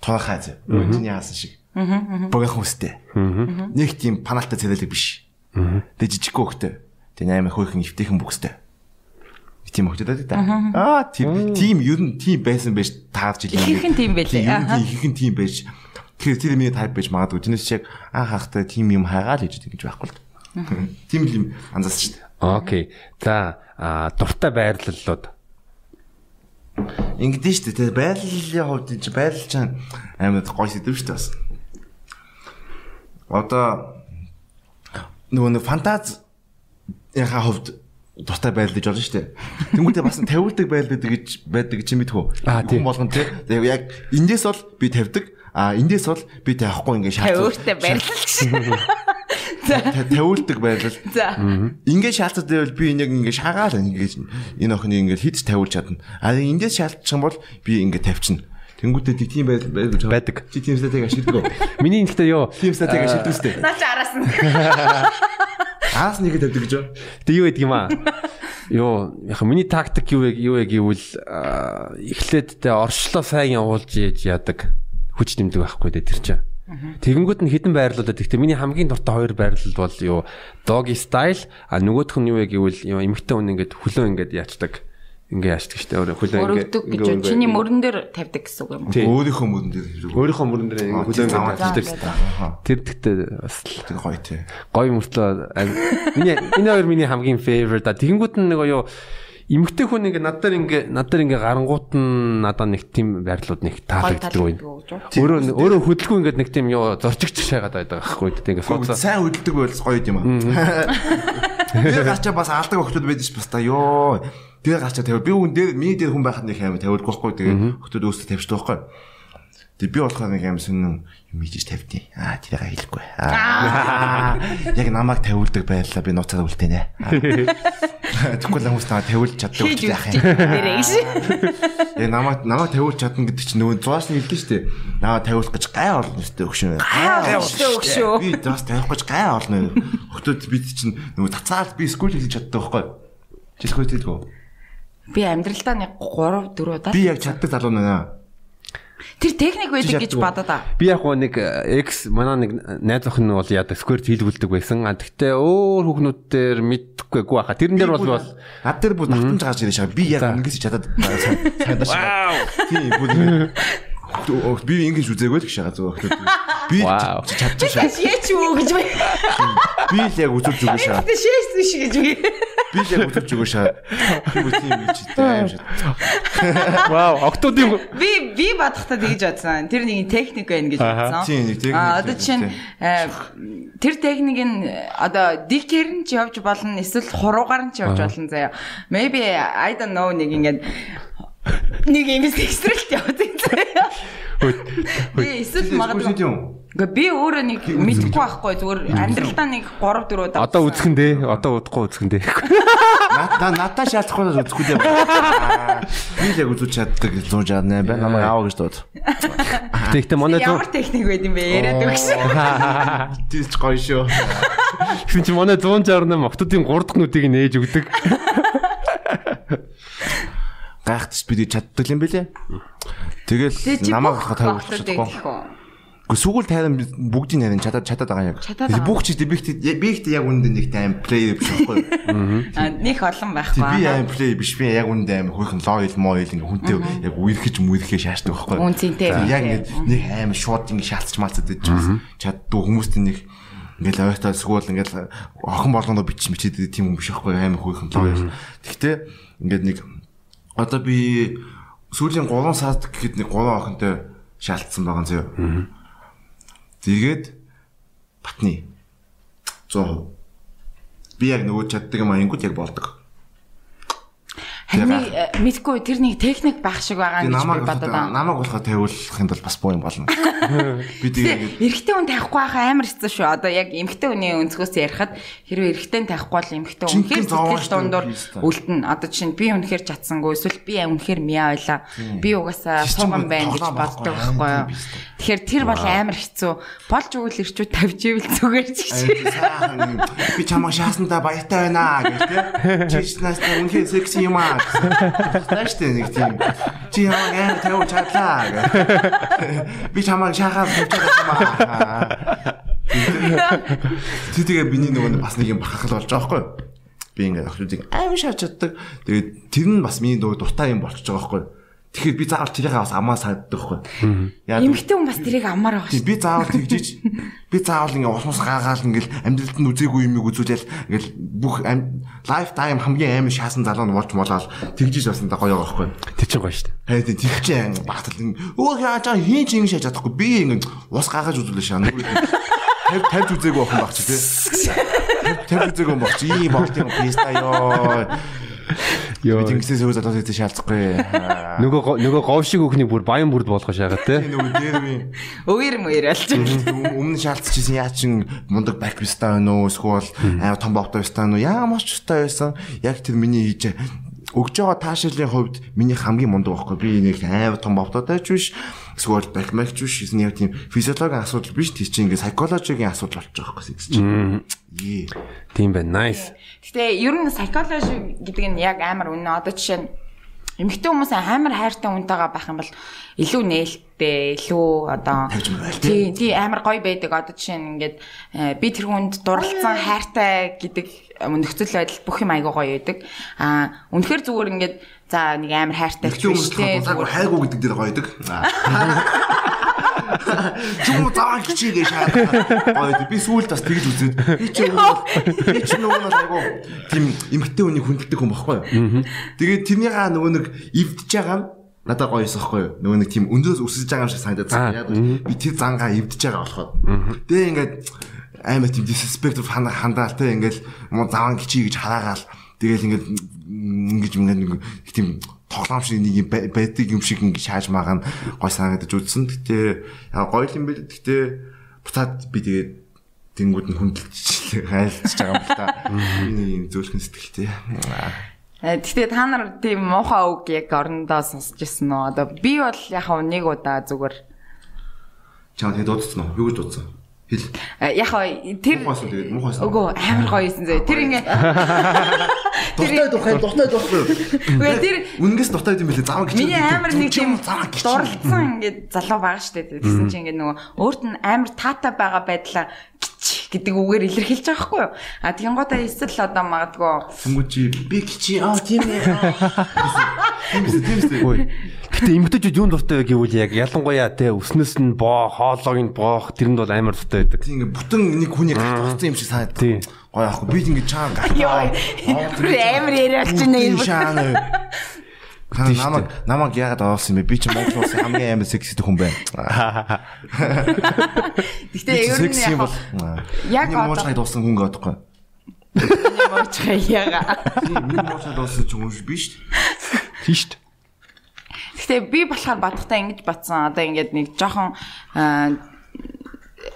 Тоохаа зөө. Өдний яасан шиг. Богино хүстэй. Нэг тийм паналтай царайлаг биш. Тэг жижигхэн хөхтэй. Тэг амар хөөхэн эвтэйхэн бүкстэй. Тийм хөхтэй байдаг та. Аа тийм тийм ер нь тийм байсан байж таарч илээ. Ихэнх нь тийм байлээ. Аха. Ихэнх нь тийм байж Тэгэхээр тэр миний тайп байж магадгүй. Тэрнээс чи яг анх хахтай тийм юм хайгаал гэж гэж байхгүй л. Тийм л юм анзаарсан шүү дээ. Окей. За дуртай байрлалууд. Ингэдэж шүү дээ. Байрлалын хувьд чи байрлал чинь амар гоё сэдв шүү дээ бас. Одоо нөгөө нэг фантаз яхаа хувьд дуртай байрлал гэж болно шүү дээ. Тэнгүүтээ бас тавиулдаг байрлал байдаг гэж байдаг чи мэдхүү. Аа, тийм. Хүн болгон тий. Тэгээ яг эндээс бол би тавьдаг. А эндээс бол би тавихгүй ингээ шаардсан. Өөртөө барилж. Та- тавиулдаг байрлал. За. Ингээ шаалтаад байвал би энийг ингээ шагаал ингээ энэ охины ингээ хитж тавиулж чадна. А эндээс шаардчих юм бол би ингээ тавьчихна. Тэнгүүтээ тийг тийм байл байж Байдаг. Чи тийм стратеги ашигладаг. Миний ихтэй юу? Тийм стратеги ашигладаг үстэй. Наа чи араас нь. *laughs* Аас нэгэ тавьдаг гэж байна. Тэг юу гэдэг юм аа? Йоо, яг миний тактик юу вэ? Юу вэ гэвэл эхлээд тэ оршлоо сайн явуулж яаж яадаг хүч нэмдэг байхгүй дээ тэр чинь. Тэгэнгүүт нь хідэн байрлуулад гэхдээ миний хамгийн дуртай хоёр байрлал бол юу doggy style а нөгөөх нь юу вэ гэвэл юу эмхтэн хүн ингээд хөлөө ингээд яачдаг. Ингээ яачдаг штэ өөрөө хөлөө Өргөдөг гэж байна. Чиний мөрөн дээр тавьдаг гэсэн үг юм уу? Өөрийнхөө мөрөн дээр хэрэг. өөрийнхөө мөрөн дээр ингээ хөлөө замаар тааждаг штэ. Тэр тэгтээ бас л Тэр гоё тий. гоё мөртлөө миний *laughs* энэ хоёр миний хамгийн favorite да тэгэнгүүт нь нэг юу эмгтэй хүн ингээ над дээр ингээ над дээр ингээ гарангуут нь надад нэг тийм байрлууд нэг таалагддаг байна. Өөрөө өөрөө хөдөлгөө ингээ нэг тийм юу зорчигч шаагаад байдаг байхгүй тийм ингээ фото сайн хөдөлдөг байл гоё юм аа. Тэр гачаа бас алдаг хүмүүс байдаг ш бас та ёо. Тэр гачаа тавь. Би үн дээр миний дээр хүн байхад нэг аим тавьдаг байхгүй. Тэгээ хүмүүс өөрсдөө тавьчихдаг байхгүй. Тэг би болохоор нэг аим сүнэн юм хийж тавьдیں۔ Аа тэрийг хэлэхгүй. Аа. Яг намайг тавиулдаг байлаа би нууцаар үлдээнэ. *laughs* Тэгвэл хүмүүс намайг тавиулж чаддаг байх үзчих юм. гэж. Яг намайг намайг тавиулж чадна гэдэг чинь нөгөө зураас нь хэлдэг шүү дээ. Намайг тавиулах гэж гай орлоо өстэй өгшөө. Гай өгшөө. Би зураас тавих гэж гай орлоо. Хотод бид чинь нөгөө цацаал би скул хийж чаддаг байхгүй. Жилхөө хэлгөө. Би амьдралдаа нэг 3 4 удаа Би яг чаддаг залуу нэ. Тэр техник байдаг гэж бодоод аа. би яг нэг э, X манай нэг найз охин нь бол яадаг square хийлгүүлдэг байсан. А тэгтээ өөр хүүхнүүд дээр мэдхгүй гоо хаа. Тэрэн дээр бол бол над дээр бүр натамж гарч ирэх шаа. Би яг ингэж чадаад санадаш. *laughs* Тийм бүр би ингэж үзээгүй л гişаа зөв охтод. Би Вау. чадчих шаа. Шээч үү гэж би. Би л яг үзүүлж шаа. Тэ шээч биш гэж би. Би л яг үзүүлж өгөө шаа. Би тийм гэж тийм шаа. вау октодын Би би бодохдоо тэгж бодсон. Тэр нэг техник байна гэж бодсон. Тийм, нэг техник Аа одоо байна, чинь тийм. э, тэр техник нь э, одоо дикер нь ч явж болно эсвэл хуруугаар нь ч явж болно заяа. Maybe I don't know нэг ингээд нэг юм экстрэлт явдаг заяа. Би эсвэл магадгүй Гэхдээ би өөрөө нэг мэдэхгүй байхгүй зүгээр амьдралдаа нэг 3 4 удаа одоо үзхэн дээ. Одоо удахгүй үзхэн дээ. Надаа надаа шалтгаанаас үзэхгүй дээ. Би л яг үзүүлж чаддаг 168 байна. Намайг аав гэж дууд. Тэгтээ манай зүүн ямар техник байд юм бэ яриад өгш. Тийч гоё шүү. Гэсэн чи манай 168 октодын 3 дахь нүдийг нээж өгдөг. Гайхтс би тэг чаддаг юм бэлээ. Тэгэл намайг тавиулах бодлоо чадахгүй. Гэхдээ сүүл тайран бүгдийн нарийн чадаад чадаад байгаа яг. Бүх чи би ихтэй би ихтэй яг үндэ нэг тайм плей биш байхгүй. А них олон байхгүй. би аа. аим плей биш би яг үндэ аим хөрхөн лойл мойл ингээ хүнтэй яг үерхэж мүерхээ шаашдаг байхгүй. Үнцэнтэй, За, Яг ингээ нэг аим шууд ингээ шаалцч малцад байж. Чаддгүй хүмүүстэй нэг ингээл ойртоо сгүүл ингээл охин болгоно бичиж мичээд тийм юм биш байхгүй аим хөрхөн лойл. Тэгтээ ингээд нэг одоо би сүүлийн 3 сард гэхэд нэг 3 охинтой шаалцсан байгаа зөө. Тэгээд батны 100%. Би яг нөгөө чаддаг юм аянгууд яг болдог. Харин э, мэдгүй тэр нэг техник байх шиг байгаа гэж би бодоод байна. намайг болохоо тавиулах юм бол бас боо юм болно. *laughs* Би тэгээ Тэгээ эрэгтэй хүн тавихгүй байхаа амар хэцүү шүү. Одоо яг эмэгтэй хүний өнцгөөс ярихад хэрвээ эрэгтэй нь тавихгүй бол эмэгтэй үнэхээр сэтгэл дундуур шүү дээ. үлдэн. Одоо чинь би үнэхээр чадсангүй эсвэл би үнэхээр мяа байла. Би угаасаа сууган байна гэж боддог байхгүй, юу. Тэгэхээр тэр бол амар хэцүү. Болж өгвөл ирчүүд тавьж ивэл зүгээр ч гэж. Би чамаа шаасандаа баяртай байна гэх тээ. Чи чнаас үнхээр секси юм аа. Тааш тэ нэг тийм. Чи ямаа гэр тавиулж чадлаа. Би чамаа шахаад тавьчихсан юм аа. Тэг тэгээ биний нөгөө бас нэг юм бахархал болж байгаа байхгүй юу? Би ингээд охидыг аим шаач чаддаг. Тэгээд тэр нь бас миний нөгөө дуртай юм болчихж байгаа байхгүй юу? Тэгэхээр би заавал тэрийг бас амаа сааддаг байхгүй? Яа Эмэгтэй хүн бас тэрийг амаар байгаа шүү. би заавал тэгжиж *laughs* би заавал ингээ усмус гаагаал ингээл амьдралд нь үзээгүй юмыг үзүүлэл ингээл бүх лайф тайм хамгийн амар шаасан залуу нь болж молоод тэгжиж бас энэ гоё байгаа байхгүй. Тэр чинь гоё шүү дээ. Хайр тийм тэг чинь багтал өө яа хийн чи ингэ шааж чадахгүй би ингээ ус гаагаж үзүүлээ шаа нөгөө тавь тавьж үзээгүй охин баг чи тий. *laughs* Тавьж үзээгүй юм баг чи ийм болт юм писта ёо. Йоо. Би ингэсээс өөр залуу хэвчээ шаалцахгүй. Аа. Нөгөө нөгөө говшиг өхний бүр баян бүрд болгоо шагаад те. нөгөө дээр би Өвөр мөр болж. өмнө шаалцчихсан яа чин мундаг бак бистаа байна уу эсвэл аа том бовтой байна уу ямар ч устай байсан яг тэр миний хийж өгж байгаа таашаалын хувьд миний хамгийн мундаг байхгүй. Би нэг амар том бовтодойч биш. Эсвэл бакмагч биш. Яг тийм физиологийн асуудал биш. Тий чинь ингээ психологийн асуудал жоох гэсэн чинь. Ээ. Тийм байна. Nice. Гэтэ ер нь psychology гэдэг нь яг амар үнэ. Одоо жишээ нь эмэгтэй хүмүүс амар хайртай хүнтэйгээ байх юм бол илүү нээлттэй, илүү одоо тий, тий амар гоё байдаг. Одоо жишээ нь ингээд э, би тэр хүнд дурлцсан хайртай гэдэг нөхцөл байдал бүх юм айгуу гоё байдаг. Аа үнэхээр зүгээр ингээд за нэг амар хайртай ч биш тий. Хайгуу гэдэг дээр гоё байдаг. Чүм заа хичээгээ шаад. Гоё би сүүлд бас тэгж үзээд би ч би ч нөгөө нэг айгу тийм эмгтэй хүний хүндэлдэг хүн баггүй юу. Тэгээд тэрнийгаа нөгөө нэг эвдэж байгаа нь надад гоё юмсахгүй юу. Нөгөө нэг тийм өндөөс өсөж байгаа юм шиг санагдаад яг би тэр зангаа эвдэж байгаа болохоо. Тэгээ ингээд аймаа тийм disrespectful хандаалтай ингээд муу заван гिचий гэж хараагаал тэгэл ингээд ингэж ингээд тийм тоглоом шиг нэг юм байдаг юм шиг ингэ шааж магаан гой санагдаж үзсэн. Гэтэ яг гоё юм бэл гэтэ буцаад би тэгээд тэнгууд нь хүндэлж *laughs* хайлтж байгаа юм л та. Миний зөөлхөн сэтгэлтэй. Гэтэ та нар тийм муухай үг яг орондоо сонсч ирсэн нөө. Одоо би бол яг нэг удаа зүгээр Чаа тэгээд дуудсан уу? Юу гэж дуудсан? Хэл. Яг тэр муухайсан тэгээд муухайсан. Үгүй амар гоё юмсэн зөө. Тэр ингээ *laughs* Дуртай дуртай дуртай дуртай. Үгүй тэр үнэнгээс дуртай юм билээ. Заваа гिचээ. Миний амар нэг тийм дурлцсан ингээ залуу байгаа штэ. Тэгсэн чинь ингээ нөгөө өөрт нь амар таата байгаа байдлаа гिच гэдэг үгээр илэрхийлж байгаа хгүй юу. А тэгэнгүүтээ эсвэл одоо магадгүй Сүмүчи би гिचээ. Аа тийм ээ. Тийм тийм. Гэтэ эмгтэжүүд юунд дуртай вэ гэвэл яг ялангуяа те өснөөс нь боо, хоолойг нь боох тэрэнд бол амар дуртай байдаг. Тийм ингээ бүтэн нэг хүний гарт болсон юм шиг санагдав. Тийм. Гоё аахгүй би ингээ чаан гарт. амар яриад чинь юм. Та намайг намайг яагаад оолсон юм бэ? Би чи Монгол улсын хамгийн амар секси хүн байна. Гэтэ ер нь секси бол яг яг моочхай дуусан хүн гэдэггүй. яга. Тийм нэг моочхай дуусан ч хүн биш. Шүү дээ. Гэтэ би болохоор бадахтаа ингэж батсан. Одоо ингээд нэг жоохон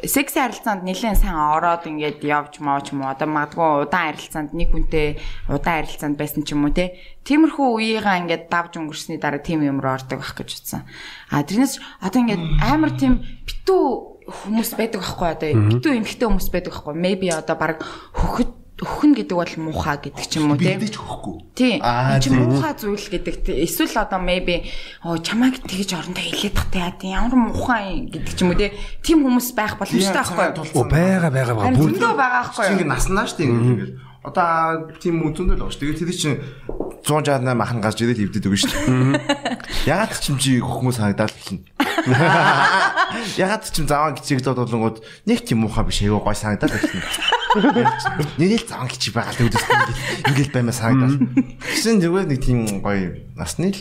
секси харилцаанд нэлээд сайн ороод ингээд явж мооч юм. Одоо магадгүй удаан харилцаанд нэг хүнтэй удаан харилцаанд байсан ч юм уу те. Тиймэрхүү үеийнхаа ингээд давж өнгөрсний дараа тийм юм руу ордог байх гэж утсан. А тэрнээс одоо ингээд амар тийм битүү хүмүүс байдаг байхгүй одоо битүү эмхтэй хүмүүс байдаг байхгүй. Maybe одоо баг хөхөд өхөн гэдэг бол муухай гэдэг ч юм уу тийм. Бидэж хөхгүй. Тийм. Чинь муухай зүйл гэдэг. Эсвэл одоо maybe оо чамайг тэгж орондоо хэлээд тахтай яа тийм ямар муухай гэдэг ч юм уу тийм хүмүүс байх боломжтой байхгүй юу? Байгаа байгаа байгаа. Бүр зөндөө байгаа байхгүй Чи юу? ингээ наснаа штэ ингээ. Одоо тийм үнцөндөө л байна шүү. Тэгээд тэд чинь 168 махан гарч ирээд хөвдөд өгнө шүү. Ягаад ч юм чи хүмүүс харагдаад л чинь. *laughs* Ягаад ч юм заван кичиг дуудлангууд нэг тийм муухай биш айгүй гой санагдаад л чинь. Нэг л заван кичиг байгаа л үүдсэн ингээл баймаа санагдаад. Тэгсэн зүгээр нэг тийм гой насны л.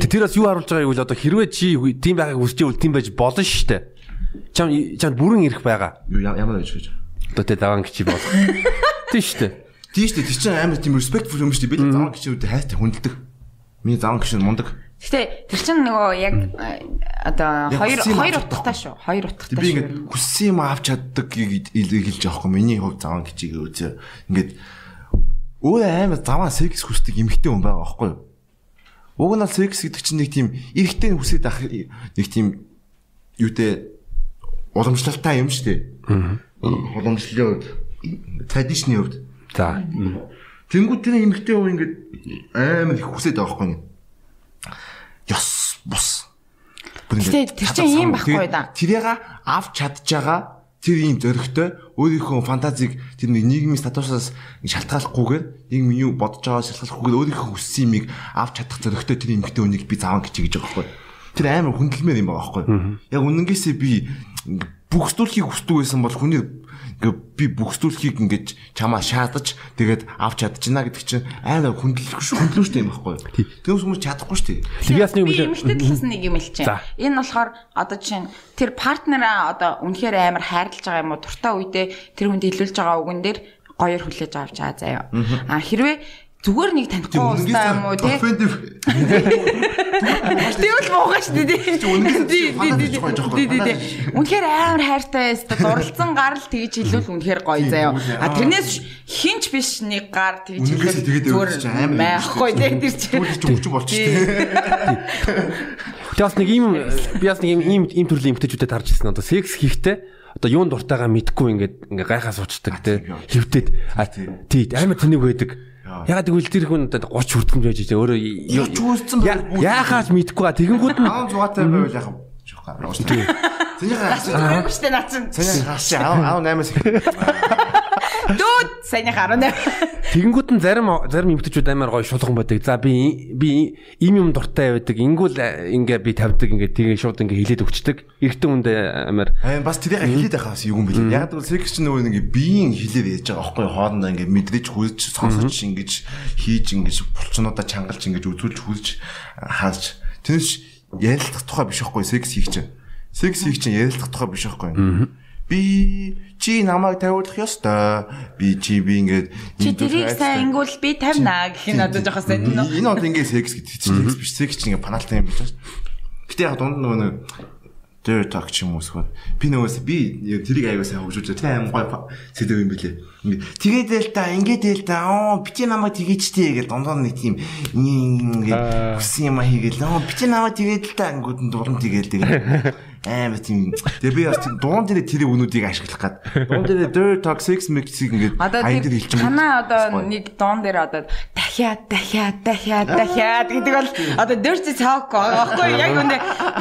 Тэр бас юу харуулж байгааг үл одоо хэрвээ чи тийм байхыг хүсэж байвал тийм байж болно шүү дээ. Чам чам бүрэн ирэх байгаа. Ямар байж гэж. Одоо тэ даван кичиг болох. *laughs* Тийш үү? Тийм шүү дээ. Тэр чинь амар тийм respectful юм шүү дээ. Би mm-hmm. заван гişүүд хайртай хүндэлдэг. Миний заван гişүүд мундаг. Гэтэ тэр чинь нөгөө яг mm. э, одоо хоёр хоёр утгатай шүү. Хоёр утгатай шүү. Би ингээд хүссэн юм авч чаддаг хэлж байгаа юм. Миний хувь заван гişийг үзээ. Ингээд өөр амар заваа секс хүсдэг эмэгтэй хүн байгаа байхгүй юу? Уг нь бол секс гэдэг чинь нэг тийм эрэгтэй хүсээд ах нэг тийм юутэй уламжлалтай юм шүү дээ. Mm-hmm. Уламжлалын үед, традишны үед За. Тэнгүүд тэр эмэгтэй хүн ингээд амар их хүсээд байгаа юу? Ёс бус. Бүр Гэтэ тэр чинь ийм байхгүй да. Тэрийг авч чадж байгаа тэр ийм зөрөгтэй өөрийнхөө фантазиг тэр нийгмийн статусаас шалтгааллахгүйгээр нийгэм юу бодож байгаа шалтгааллахгүйгээр өөрийнхөө хүссэн юмыг авч чадах зөрөгтэй тэр эмэгтэй хүнийг би зааван гэж гэж байгаа байхгүй. Тэр амар хүндэлмээр юм байгаа байхгүй. Яг үнэнгээсээ би бүхсдүүлэхийг хүсдэг байсан бол хүний ингээ би бүхсдүүлэхийг ингэж чамаа шаадаж тэгээд авч чадчихна гэдэг чинь амар хүндлэх хүндлүүштэй юм байхгүй. Тэгээс хүмүүс чадахгүй шүү. Тэгээс нэг би үлээ. эмэгтэй талаас нэг юм хэлчихэ. За. Энэ болохоор одоо жишээ нь тэр партнераа одоо үнэхээр амар хайрлаж байгаа юм уу? Туртаа үедээ тэр хүнд илүүлж байгаа үгэн дээр гоёор хүлээж авч байгаа заяа. А хэрвээ зүгээр нэг танихгүй уустаа юм уу тий. Тэгвэл муугаа шүү дээ. Үнэхээр амар хайртай өстө дурлцсан гар л тэгж хэлвэл үнэхээр гоё заяа. А тэрнээс хинч биш нэг гар тэгж хэлвэл зүгээр амар байхгүй тий тэр чинь. Түр ч болчих тий. Би бас нэг ийм би бас нэг ийм ийм төрлийн эмгтээчүүдэд харж ирсэн. Одоо секс хийхдээ одоо юунд дуртайгаа мэдгүй ингээд ингээ гайхаа суучдаг те хөвдөд а тий амар тэнэг байдаг. Ягаад гэвэл тэр хүн одоо 30 хүртэмж байж байгаа өөрөө яахаач мэдгүй тэгэнгүүт нь 16 байвал яах вэ? Тэний хаа. Тэний наацсан. Тэний хаа 18-аас Дүүд сайн 18. Тэгэнгүүт нь зарим зарим эмгтчүүд амар гоё шулган байдаг. За би би им юм дуртай байдаг. Ингүүл ингээ би тавьдаг ингээ тэгээ шууд ингээ хилээд өгчдөг. Эртэн үндэ амар Аа бас тэрийг хилээд байхаас юу юм бэлээ. Яг л секс чинь нөгөө ингээ биеийн хилээд яаж байгаа байхгүй хоорондоо ингээ мэдрэж хүлж сонсож ингэж хийж ингэж булчнуудаа чангалж ингэж үзүүлж хүлж хааж. Тэрс ярилцах тухай биш байхгүй секс хийх чинь. Секс хийх чинь ярилцах тухай биш байхгүй. Би чи намайг тавиулах ёстой. Би чи би ингээд чи тэрийг сайн ингүүл би тавина гэх нь одоо жоохоо сайн нөө. Энэ бол ингээд секс гэдэг чинь секс биш. Секс чинь ингээд паналтай юм биш. Гэтэ яг дунд нөгөө нэг дээр talk ч юм уу эсвэл би нөгөөс би тэрийг аягаа сайн хөгжүүлж тэр аим гой сэдв юм бэлээ. Тэгээд л та ингээд л та оо би чи намайг тгийчтэй гэж дундаа нэг тийм ингээд хүссэн юм а хийгээл оо би чи намайг тэгээд л та ангууд нь дуран тэгээл тэгээд *laughs* амар тийм. Тэгээ би бас дуун дээр тэр үнүүдийг ашиглах гад. Дуун дээр dirt toxic mix-ийг ингээд айн дээр хэлчих юм. Танаа одоо нэг дуун дээр одоо дахиад дахиад дахиад дахиад гэдэг бол одоо dirt talk байхгүй яг үнэ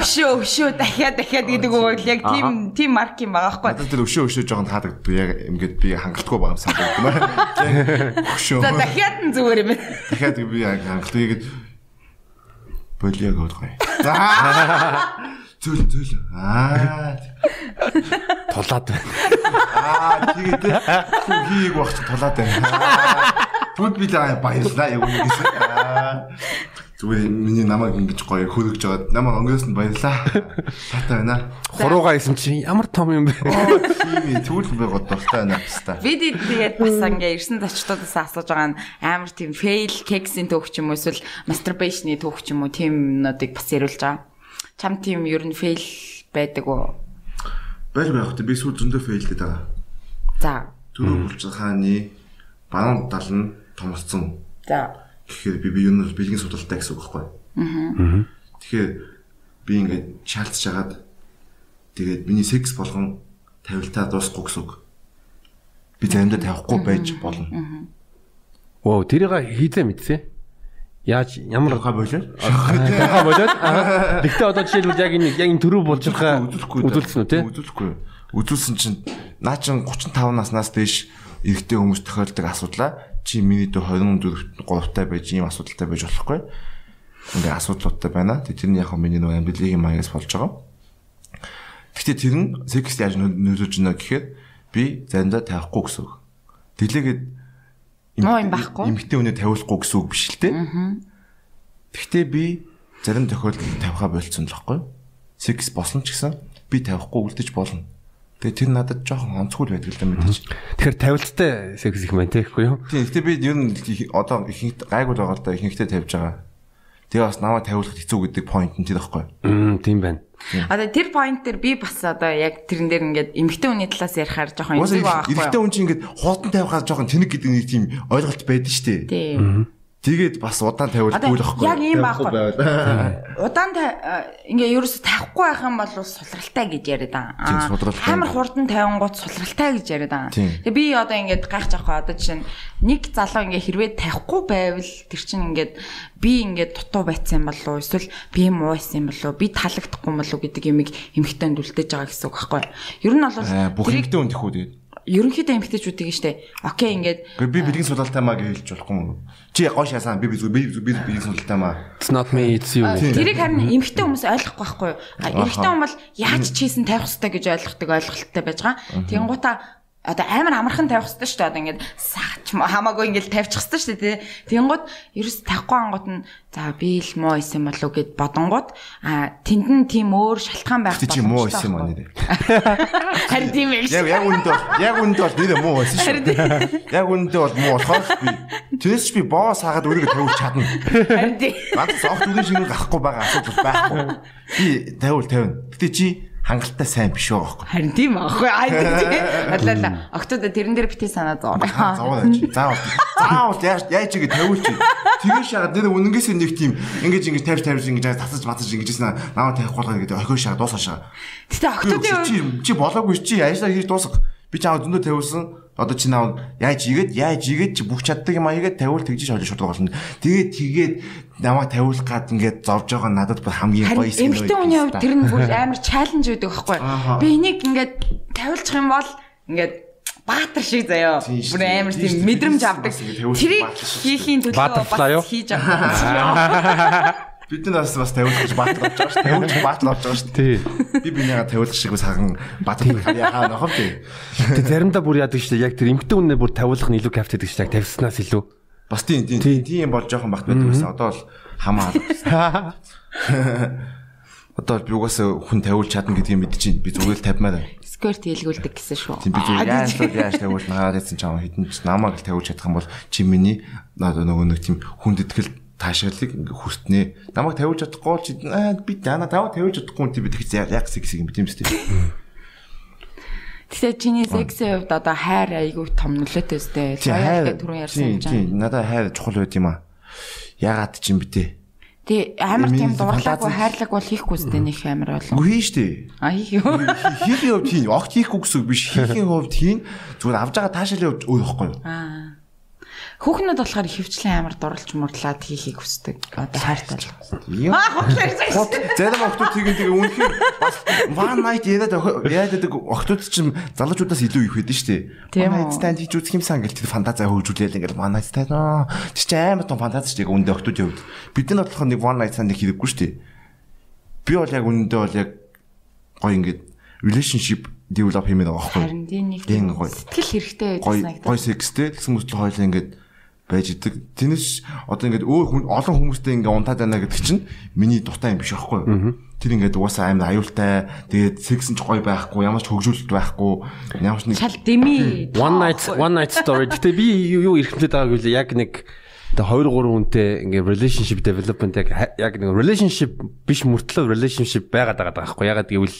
өшөө өшөө дахиад дахиад гэдэг үг яг тийм тийм марк юм байгаа байхгүй. Одоо тэр өшөө өшөө жоохон таадагд яг ингээд би хангалтгүй байгаа юм санагдав юм. Өшөө. За дахиад нь зүгээр юм байна. Дахиад би хангалтгүй гэдэг болиог гоё. За Зөөл зөөл. Аа. Тулаад байна. Аа тэгээд хийг багч тулаад байна. Түнд би л баярлаа яг үнэ гэсэн. Аа. Зүгээр миний намайг ингэж гоё хөргөж жагаад намайг өнгөөс нь баярлаа. Таатай байна. Хуруугаа исэн чи ямар том юм бэ? Тийм тэгвэл би гоо дуртай байна хэвээр. Бид тэгээд бас ингээ ирсэн зочдоодоос асууж байгаа нь амар тийм fail cakes-ийн төвч юм уу эсвэл masturbation-ийн төвч юм уу тийм нуудыг бас яриулж байгаа чам тийм ер нь фейл байдаг уу? Байлгүй яг би сүүл зөндөө фейлдэд байгаа. За. Төрөө булчин хааны дал нь томсцсон. За. Тэгэхээр би би юу нь бэлгийн судалтай гэсэн үг байхгүй. Аа. Тэгэхээр би ингээд шаалтж жагаад тэгээд миний секс болгон тавилтаа дуусахгүй гэсэн үг. Би заримдаа тавихгүй байж болно. Оо тэрийг хийзээ мэдсэн. Яаж ямар хаа болоо? Хаа болоод. Гэхдээ одоо жишээлбэл яг энэ яг энэ төрөв булчирхаа үзүүлсэн үү те? Үзүүлэхгүй. Үзүүлсэн чинь наа чин 35 наснаас дээш эрэгтэй хүмүүс тохиолдог асуудлаа чи миний дэ 24 3-тай байж ийм асуудалтай байж болохгүй. Ингээ асуудлуудтай байна. Тэр нь яг хөө миний нөгөө амбилигийн маягаас болж байгаа. Гэхдээ тэр нь секс яаж нөлөөлж байна гэхээр би заримдаа тавихгүй гэсэн үг. Тэлээгээд Ноо юм байхгүй. Эмгтэн үнэ тавиулахгүй гэсэн үг биш л те. Гэхдээ би зарим тохиолдолд тавихаа болцсон л байхгүй. Секс босно ч гэсэн би тавихгүй үлдэж болно. Тэгээ тэр надад жоохон онцгой байдаг л юм мэдээж. Тэгэхээр тавилттай секс их мэн тэгэхгүй юу? Тийм. Гэтэ би ер нь одоо ихэнх гайгүй байгаа л да ихэнхтэй тавьж байгаа. Тэгээ бас намайг тавиулах хэцүү гэдэг point нь тэр байхгүй. Аа тийм байна. Одоо тэр point дээр би бас одоо яг тэрэн дээр ингээд эмгтэн хүний талаас ярихаар жоохон юм байгаа байхгүй. Эмгтэн хүн чинь ингээд хуудан тавихаар жоохон тэнэг гэдэг нэг тийм ойлголт байдаг шүү дээ. Тийм. Тэгээд бас удаан тавиулахгүй л байхгүй. Яг ийм байхгүй. Удаан ингээ ерөөсө тавихгүй байх юм бол сулралтай гэж яриад аа. Амар хурдан тавингууд сулралтай гэж яриад аа. Тэгээ би одоо ингээд гайхаж байгаа одоо жишээ нь нэг залуу ингээ хэрвээ тавихгүй байвал тэр чинь ингээд би ингээд дутуу байцсан юм болов уу эсвэл би муу байсан юм болов уу би таалагдахгүй юм болов уу гэдэг юмыг эмхтэнд үлдээж байгаа гэсэн үг байхгүй. Ер нь бол бүх эмхтэн үндэхүү тэгээд ерөнхийдөө эмгтээчүүдийг штэ. Окей ингээд. Би бэлгийн судалтай маа гэж хэлж болохгүй. Чи гоё шаасан би би би бэлгийн судалтай маа. It's not me it's you. Тэрийг харин эмгтээ хүмүүс ойлгохгүй байхгүй юу? Эмгтээ хүмүүс яаж чийсэн тавих хэрэгтэй гэж ойлгохдаг ойлголттой байж байгаа. Тэнгуута одоо амар амархан тавих хэрэгтэй шүү дээ. Одоо ингээд саач хамаагүй ингээд тавьчих хэрэгтэй шүү дээ. Тэнгууд ерөөс тавихгүй ангууд нь за би л муу исэн болов гэд бодонгууд а тэнд нь тийм өөр шалтгаан байх Тэг чи муу исэн юм аа нэр. Харин тийм Яг шүү. яг үндэ бол яг үндэ бол нэр муу байсан шүү. Яг үндэ бол муу болохоор би тэрс би боос хаагаад өөрийгөө тавьж чадна. Харин тийм. Ганц огт үгийн шинээр гарахгүй байгаа асуудал байхгүй. Би тавил тавина. Гэтэ чи хангалттай сайн биш байгаа байхгүй. Харин тийм аахгүй. Аа тийм. Аллаа. Октод тэрэн дээр битээ санаа зов. Заавал яаж. Заавал. Заавал яаж яаж игээ тавиулч. Тэгээ шагаад нэр үнэнгээс нэг тийм ингэж ингэж тавьж тавьж ингэж тасаж матаж ингэжсэн намаа тавихгүй байгаа гэдэг охио шагаад дуусаашаа. Гэтэ октодын чи болоогүй чи ажиллаа хийж дуусах. Би чамд зөндөө тавиулсан. Одоо чи наа яаж игээд яаж игээд чи бүх чаддаг юм а игээд тавиул тэгж шоолж шудлах болно. Тэгээд тэгээд намайг тавиулах гад ингээд зовж байгаа надад бүр хамгийн гоё Харин эмэгтэй хүний хувьд тэр нь бүр амар чаленж байдаг байхгүй. Би энийг ингээд тавиулчих юм бол ингээд баатар шиг заяа. Бүр амар Тийм мэдрэмж авдаг. Тэрийг хийхийн төлөө бас хийж байгаа. *laughs* Бид нар бас тавиулах гэж баатар авч байгаа шүү. Тавиулж баатар авч байгаа шүү. Тий. Би бинийгаа тавиулах шиг бас хахан баатар яхаа нөхөв тий. Тэг заримдаа бүр яадаг шүү. Яг тэр эмгтэн үнээр бүр тавиулах нь илүү капт гэдэг шүү тавьснаас илүү. Бас тийм тийм тийм бол жоохон багт байдаг байсан. Одоо бол хамаа. *laughs* Одоо би угаасаа хүн тавиулж чадна гэдгийг мэдчихээн. Би зүгээр л тавьмаар байна. Сквер тэлгүүлдэг гэсэн шүү. Тийм би зүгээр яаж яаж тавиул нагаад гэсэн чам хитэн ч намайг л тавиулж чадах юм бол чи миний нөгөө нэг тийм хүнд итгэл таашаалыг ингээ хүртнэ. Намайг тавиулж чадахгүй бол чи аа би дана тав тавиулж чадахгүй тийм би тэгж яг секс юм тийм үстэй. Тэгэхээр чиний сексийн хувьд одоо хайр айгүй том нөлөөтэй өстэй. Хайр түрүүн ярьсан юм тийм чинь. надад хайр чухал байд юм аа. Ягаад ч юм те. Тий амар тийм дурлаагүй хайрлаг бол хийхгүй өстэй нэг амар болон. Үгүй хийн штэ. А хийх юу? Хийхийн хувьд хийн. Огт хийхгүй гэсэн үг биш. Хийхийн хувьд хийн. Зүгээр авж байгаа таашаалын хувьд өөр ихгүй юу? Аа. Хүүхнүүд болохоор хөвчлэн амар дурлж мурлаад хийхийг хүсдэг. Одоо хайртай л. Аа ярьсан. Гот зарим охтууд тэгээд тэгээ үнэхээр бас one night яриад яриад байдаг охтууд чинь залуучуудаас илүү их байдаг шүү дээ. One night stand хийж үзэх юмсан гэл тэр фантазаа хөгжүүлээл ингээл one night stand аа. Тэр чинь амар том фантази шүү дээ үндэ охтуудын хувьд. Бид нар болохоор нэг one night stand хийдэггүй шүү дээ. Би бол яг үндэ бол яг гоё ингээд relationship develop хиймээр байгаа байхгүй? Харин тийм нэг гоё. сэтгэл хэрэгтэй гой байдсан гой секстэй гэсэн мэтэл хоёул ингээд байж идэг. Тэрнээс одоо ингээд өөр хүн олон хүмүүстэй ингээд унтаад байна гэдэг чинь миний дуртай юм биш аахгүй юу? Тэр ингээд угаасаа амар аюултай. Тэгээд секс нь ч гоё байхгүй, ямар ч хөгжүүлэлт байхгүй, ямар ч нэг шал деми. One night one night story. Гэтэ би юу эрхэмлээд байгааг үл яг нэг тэг 2 3 хүнтэй ингээ relationship development яг яг нэг relationship биш мөртлөө relationship байгаад байгаа байхгүй ягаад гэвэл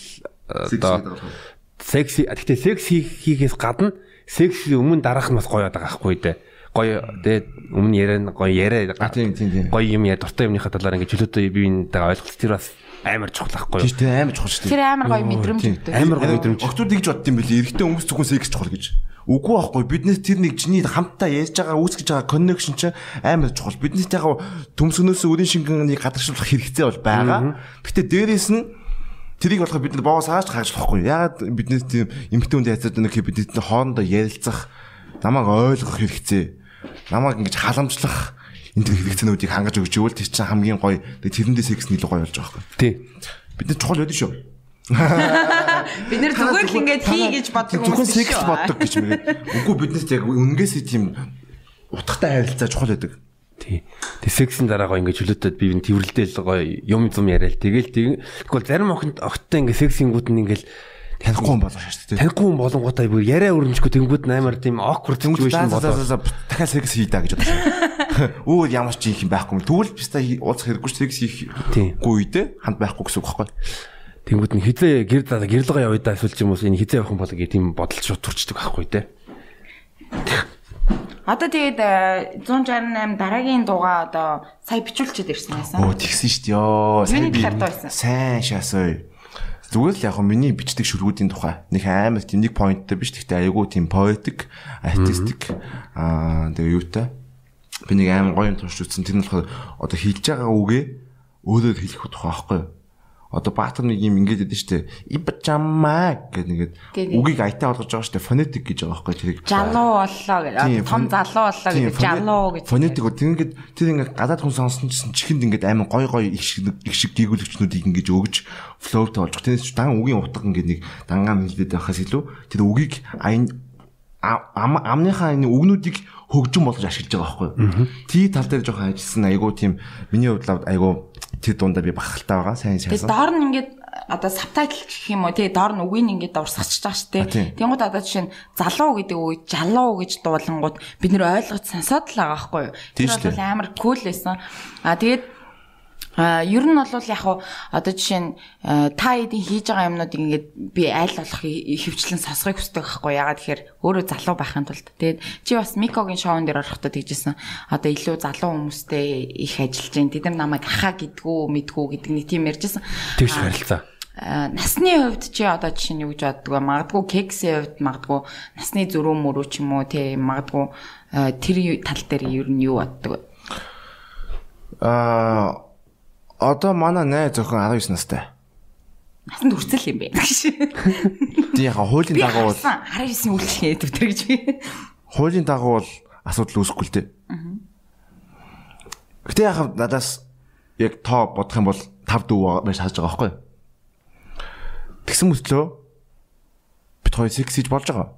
одоо секси гэхдээ секс хийх- хийхээс гадна секс өмнө дараах нь бас гоё байгаа байхгүй дээ гоё тэгээд өмнө яриа нь гоё яриа тийм, тийм, тийм. гоё юм яа дуртай юмныхаа талаар ингээ чөлөөтэй биентэйгээ ойлголт тэр бас амар чухал байхгүй юу тийш тэ амар чухал шүү дээ. Тэр амар гоё мэдрэмж Тийм. өгдөг. Амар гоё мэдрэмж. Охтууд ингэж бодд юм бэлээ. Эрэгтэй хүмүүс зөвхөн секс чухал гэж. Үгүй байхгүй. Биднес тэр нэг чиний хамтдаа ярьж байгаа үүсгэж байгаа connection чинь амар чухал. Биднестэйгээ төмсгнөөс өрийн шингэнийг гадагшуулах хэрэгцээ бол байгаа. Гэтэ дээрээс нь Тэрийг болохоо бид нар боос хааж хаажлахгүй. Ягаад биднес тийм эмхтэн үнд хайцаад нэг бид нар хоорондоо ярилцах, намайг ойлгох хэрэгцээ. Намайг ингэж халамжлах энэ төр хэрэгцээнүүдийг хангаж өгч ивэл тэр чинь хамгийн гоё. Тэгээ тэрэндээ секс нийлүү гоё болж байгаа байхгүй. тий Бид нар чухал байдаг шүү. *laughs* Бид нэр зүгээр л ингээд хий гэж боддог Зөвхөн хүмүүс секс боддог гэж мэгээ. Үгүй биднес яг үнгээсээ тийм утгатай харилцаа чухал байдаг. Тий. Тэг сексийн дараа гоо ингээ чөлөөтэй би энэ тэрвэрлдэл гоо юм зум яриад тэгэл тэг. Тэгвэл зарим охин огттой ингээ сексингүүд нь ингээл Танихгүй юм болоо шүү дээ. танихгүй хүн болонгуудаа бүр яриа өрнөжгүй тэнгүүд амар тийм awkward situation болоо. дахиад секс хий даа гэж бодсон. *laughs* Өөр ямар ч юм байхгүй юм. Тэгвэл биста уулзах хэрэггүй ч секс хийхгүй үедээ ханд байхгүй гэсэн үг байхгүй. Тэнгүүд нь хизээ гэр даа гэрлэгээ явъя даа эсвэл ч юм уус энэ хизээ явах юм бол гэх тийм бодол шууд турчдаг байхгүй те. Одоо тэгээд э, 168 дараагийн дууга одоо сая бичүүлчихэд ирсэн байсан. Оо тэгсэн шүү дээ. Юуны би? Сайн шаасаа. Зүгээр л яг хөө миний бичдэг шүргүүдийн тухай. Нэг амар тийм нэг поинттай биш. Гэхдээ айгүй тийм poetic, artistic аа тэгээ юутай. Би нэг амар гоё юм турш үзсэн. Тэр нь болохоор одоо хэлж байгаа үгээ өөрөөр хэлэх тухай аахгүй юу? Одоо баатар нэг юм ингэж яд нь штэ. Ибчамаа гэдэг нэгэд Тэгээд- үгийг айтаа болгож байгаа штэ. Фонетик гэж байгаа аахгүй тэрийг. Жалуу боллоо гэж. Том залуу боллоо гэж. Жалуу гэж. Фонетик гоо тэр ингээд тэр ингээд гадаад хүн сонсон чинь чихэнд ингээд амар гой гой их шиг их шиг гүйгүүлэгчнүүдийг ингээд өгж флоутай болж. Тэрнээс дан үгийн утга ингээд нэг дангаан хэлбэд байхаас илүү тэр үгийг аян амныхаа энэ үгнүүдийг хөгжим болгож ашиглаж байгаа байхгүй юу. Тий тал дээр жоохон ажилласан айгуу тийм миний хувьд айгуу тэр дундаа би бахалтай байгаа. Сайн Тэгээ шаасан. доор нь ингээд одоо сабтайтл гэх юм уу тий доор нь үгийг ингээд шүү А, тий. Тэнгууд одоо жишээ нь залуу гэдэг үг жалуу гэж дуулангууд бид нэр ойлгож сансаад л байгаа байхгүй юу. Тэр бол амар кул байсан. А тэгээд А ер нь бол яг хуу одоо жишээ нь та эдийн хийж байгаа юмнуудыг ингээд би аль болох хөвчлэн сосгохыг хүсдэг байхгүй ягаад тэгэхээр өөрөө залуу байхын тулд тэгээд чи бас Микогийн шоун дээр орохдоо тэгжсэн одоо илүү залуу хүмүүстэй их ажиллаж जैन тэд нар намайг ахаа гэдгүү мэдгүү гэдэг нэг тийм ярьжсэн Тэгш харилцаа. Насны хувьд чи одоо жишээ нь юу гэж боддгоо магадгүй кексийн хувьд магадгүй насны зөрүү мөрөө ч юм уу тий магадгүй тэр тал дээр ер нь юу боддог вэ? Аа одоо манай найз зөвхөн 19 настай. Насанд хүрцэл юм бэ. Тий яг хуулийн дагуу бол харсан 19-ийн үйлчлэгээ төвтөр гэж би. хуулийн дагуу бол асуудал үүсэхгүй л дээ. Гэтэ яг надаас яг тоо бодох юм бол 5 дүү байж хааж байгаа байхгүй? Тэгсэн мөслөө бит хоёр секс хийж болж байгаа.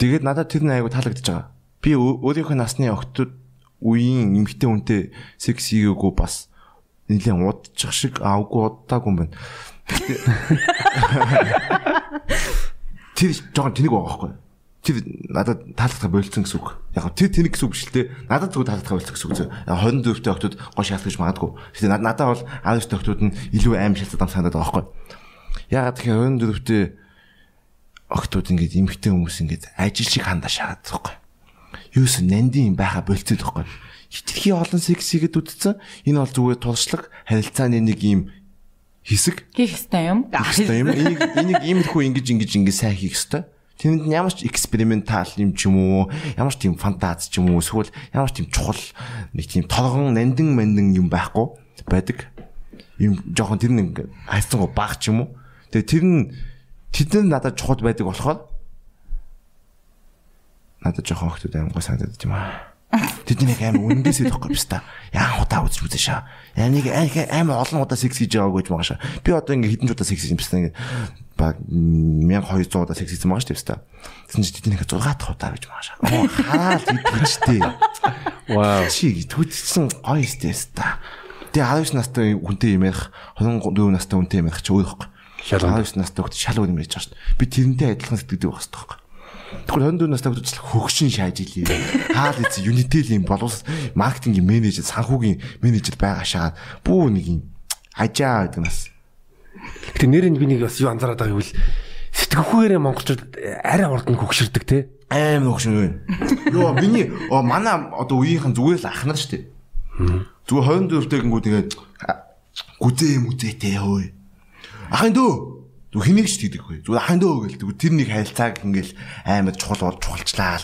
Тэгээд надад тэр нэг айгу таалагдчихж байгаа. Би өө- өөрийнхөө насны охтууд үеийн эмэгтэй хүнтэй секс хийгээгүй бас нэлээд удчих шиг аавгүй удаагүй юм байна. *laughs* Тэр жоохон тэнэг байгаа байхгүй? Тэр надад таалагдах болцсон гэсэн үг. Яг тэр тэнэг гэсэн үг биш л те. Надад зөвхөн таалагдах болцсон гэсэн үг зөв. Яг 24 дэх охтууд гоо шаалт гэж магадгүй. Гэтэ над- надад бол 19 дэх охтууд нь илүү аим шалтгаан санагдаад байгаа байхгүй юу? Яагаад тэгэхээр 24 дэх охтууд ингээд эмхтэй хүмүүс ингээд ажил шиг хандаа шахаад байгаа байхгүй. Юус нандин байха болцсон байхгүй. Хитрхи олон секс хийгээд үтцсэн. Энэ бол зүгээр тулшлаг харилцааны нэг юм хэсэг Хийх ёстой юм. Хэвээ юм. Энийг энийг иймэрхүү ингэж ингэж ингэж сайн хийх хэвээр. Тэнд ямар ч экспериментал юм ч юм уу, ямар ч тийм фантаз ч юм уу, эсвэл ямар ч тийм чухал нэг тийм толгон нандин мандин юм байхгүй байдаг. Юм жоохон тэр нэг хайцсангаа баг ч юм уу. Тэгээ тэр нь тэд нар надад чухал байдаг болохоор надад жоохон хөлтөд аймгаа санагдаад юм аа. Тэдний нэг аим үнэндээсээ тоххой биш та. Яан удаа үзэж үзэж шаа. Ямиг аим олон удаа секс хийж байгааг гэж байгаа шаа. Би одоо ингээ хэдэн удаа секс хийж юмсан ингээ баг 1200 удаа секс хийсэн байгаа шүү дээ. Тэсэн чи тэдний нэг 6 дахь удаа гэж байгаа шаа. Оо хараал идчихтэй. Вау. Чи түтсэн гоё стэс та. Тэгээ 19 настай хүнтэй юм ярих, 24 настай хүнтэй юм ярих чи өөр өөр. 19 настай хүнтэй шал өөр юм ярьж байгаа шүү дээ. Би тэрнтэй адилхан сэтгэдэг байх хэрэгтэй Тэгвэл 24 настай хүнтэй хөгшин шааж илээ. Хаал эц Unitel-ийн боловс маркетингийн менежер, санхүүгийн менежер байгаа шагаад бүү нэг юм ажаа гэдэг нас. Гэтэ нэрэнд би нэг бас юу анзаараад байгаа гэвэл сэтгүүхээрээ монголчууд арай урд нь хөгшөрдөг те. Аим хөгшин. Йоо миний оо манай одоо үеийнхэн зүгээр л ах нар шүү дээ. Зүгээр 24 дэх гингүүд тэгээд гүзээ мүзээтэй хөөе. Ахын дөө Зүг хэнийг ч тэгдэг хөөе. Зүгээр ахын дөө гээл тэр нэг хайлцааг ингээл аймад чухал бол чухалчлаа.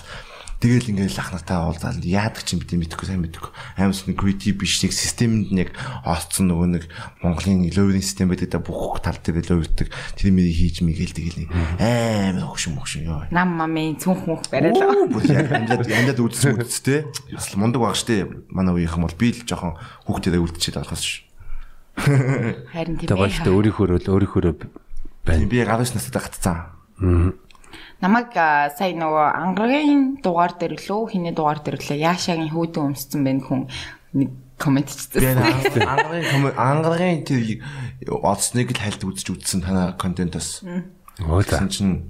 Тэгэл ингээл ах нартай уулзаал яадаг ч юм бид мэдэхгүй сайн мэдэхгүй. Аймс нэг creative биш нэг системд нэг олцсон нөгөө нэг Монголын ловering систем байдаг да бүх тал дээр ловирдаг. Тэр мэрийг хийж мэгэл тэгэл аймаг хөгшин мөгшин ёо. Нам мамын цүнх мөнх бариалаа. Оо, бүр яг амжаад амжаад үзсэн үзтэй. Бас л мундаг баг штэ. Манай үеийнхэн бол би л жоохон хүүхдээрээ үлдчихэд болохоос ш. Харин тийм ээ. дээ өөрийнхөө өөрийнхөө байна. Би 19 настай гатцсан. Намайг а, сая нөгөө ангаргийн дугаар дээр лөө хиний дугаар дээр лөө яашагийн хүүдэн өмссөн байх хүн нэг комент Би хийсэн. ангаргийн ангаргийн тэр олсныг л хайлт үзэж үзсэн танаа контентоос. Тэгсэн чинь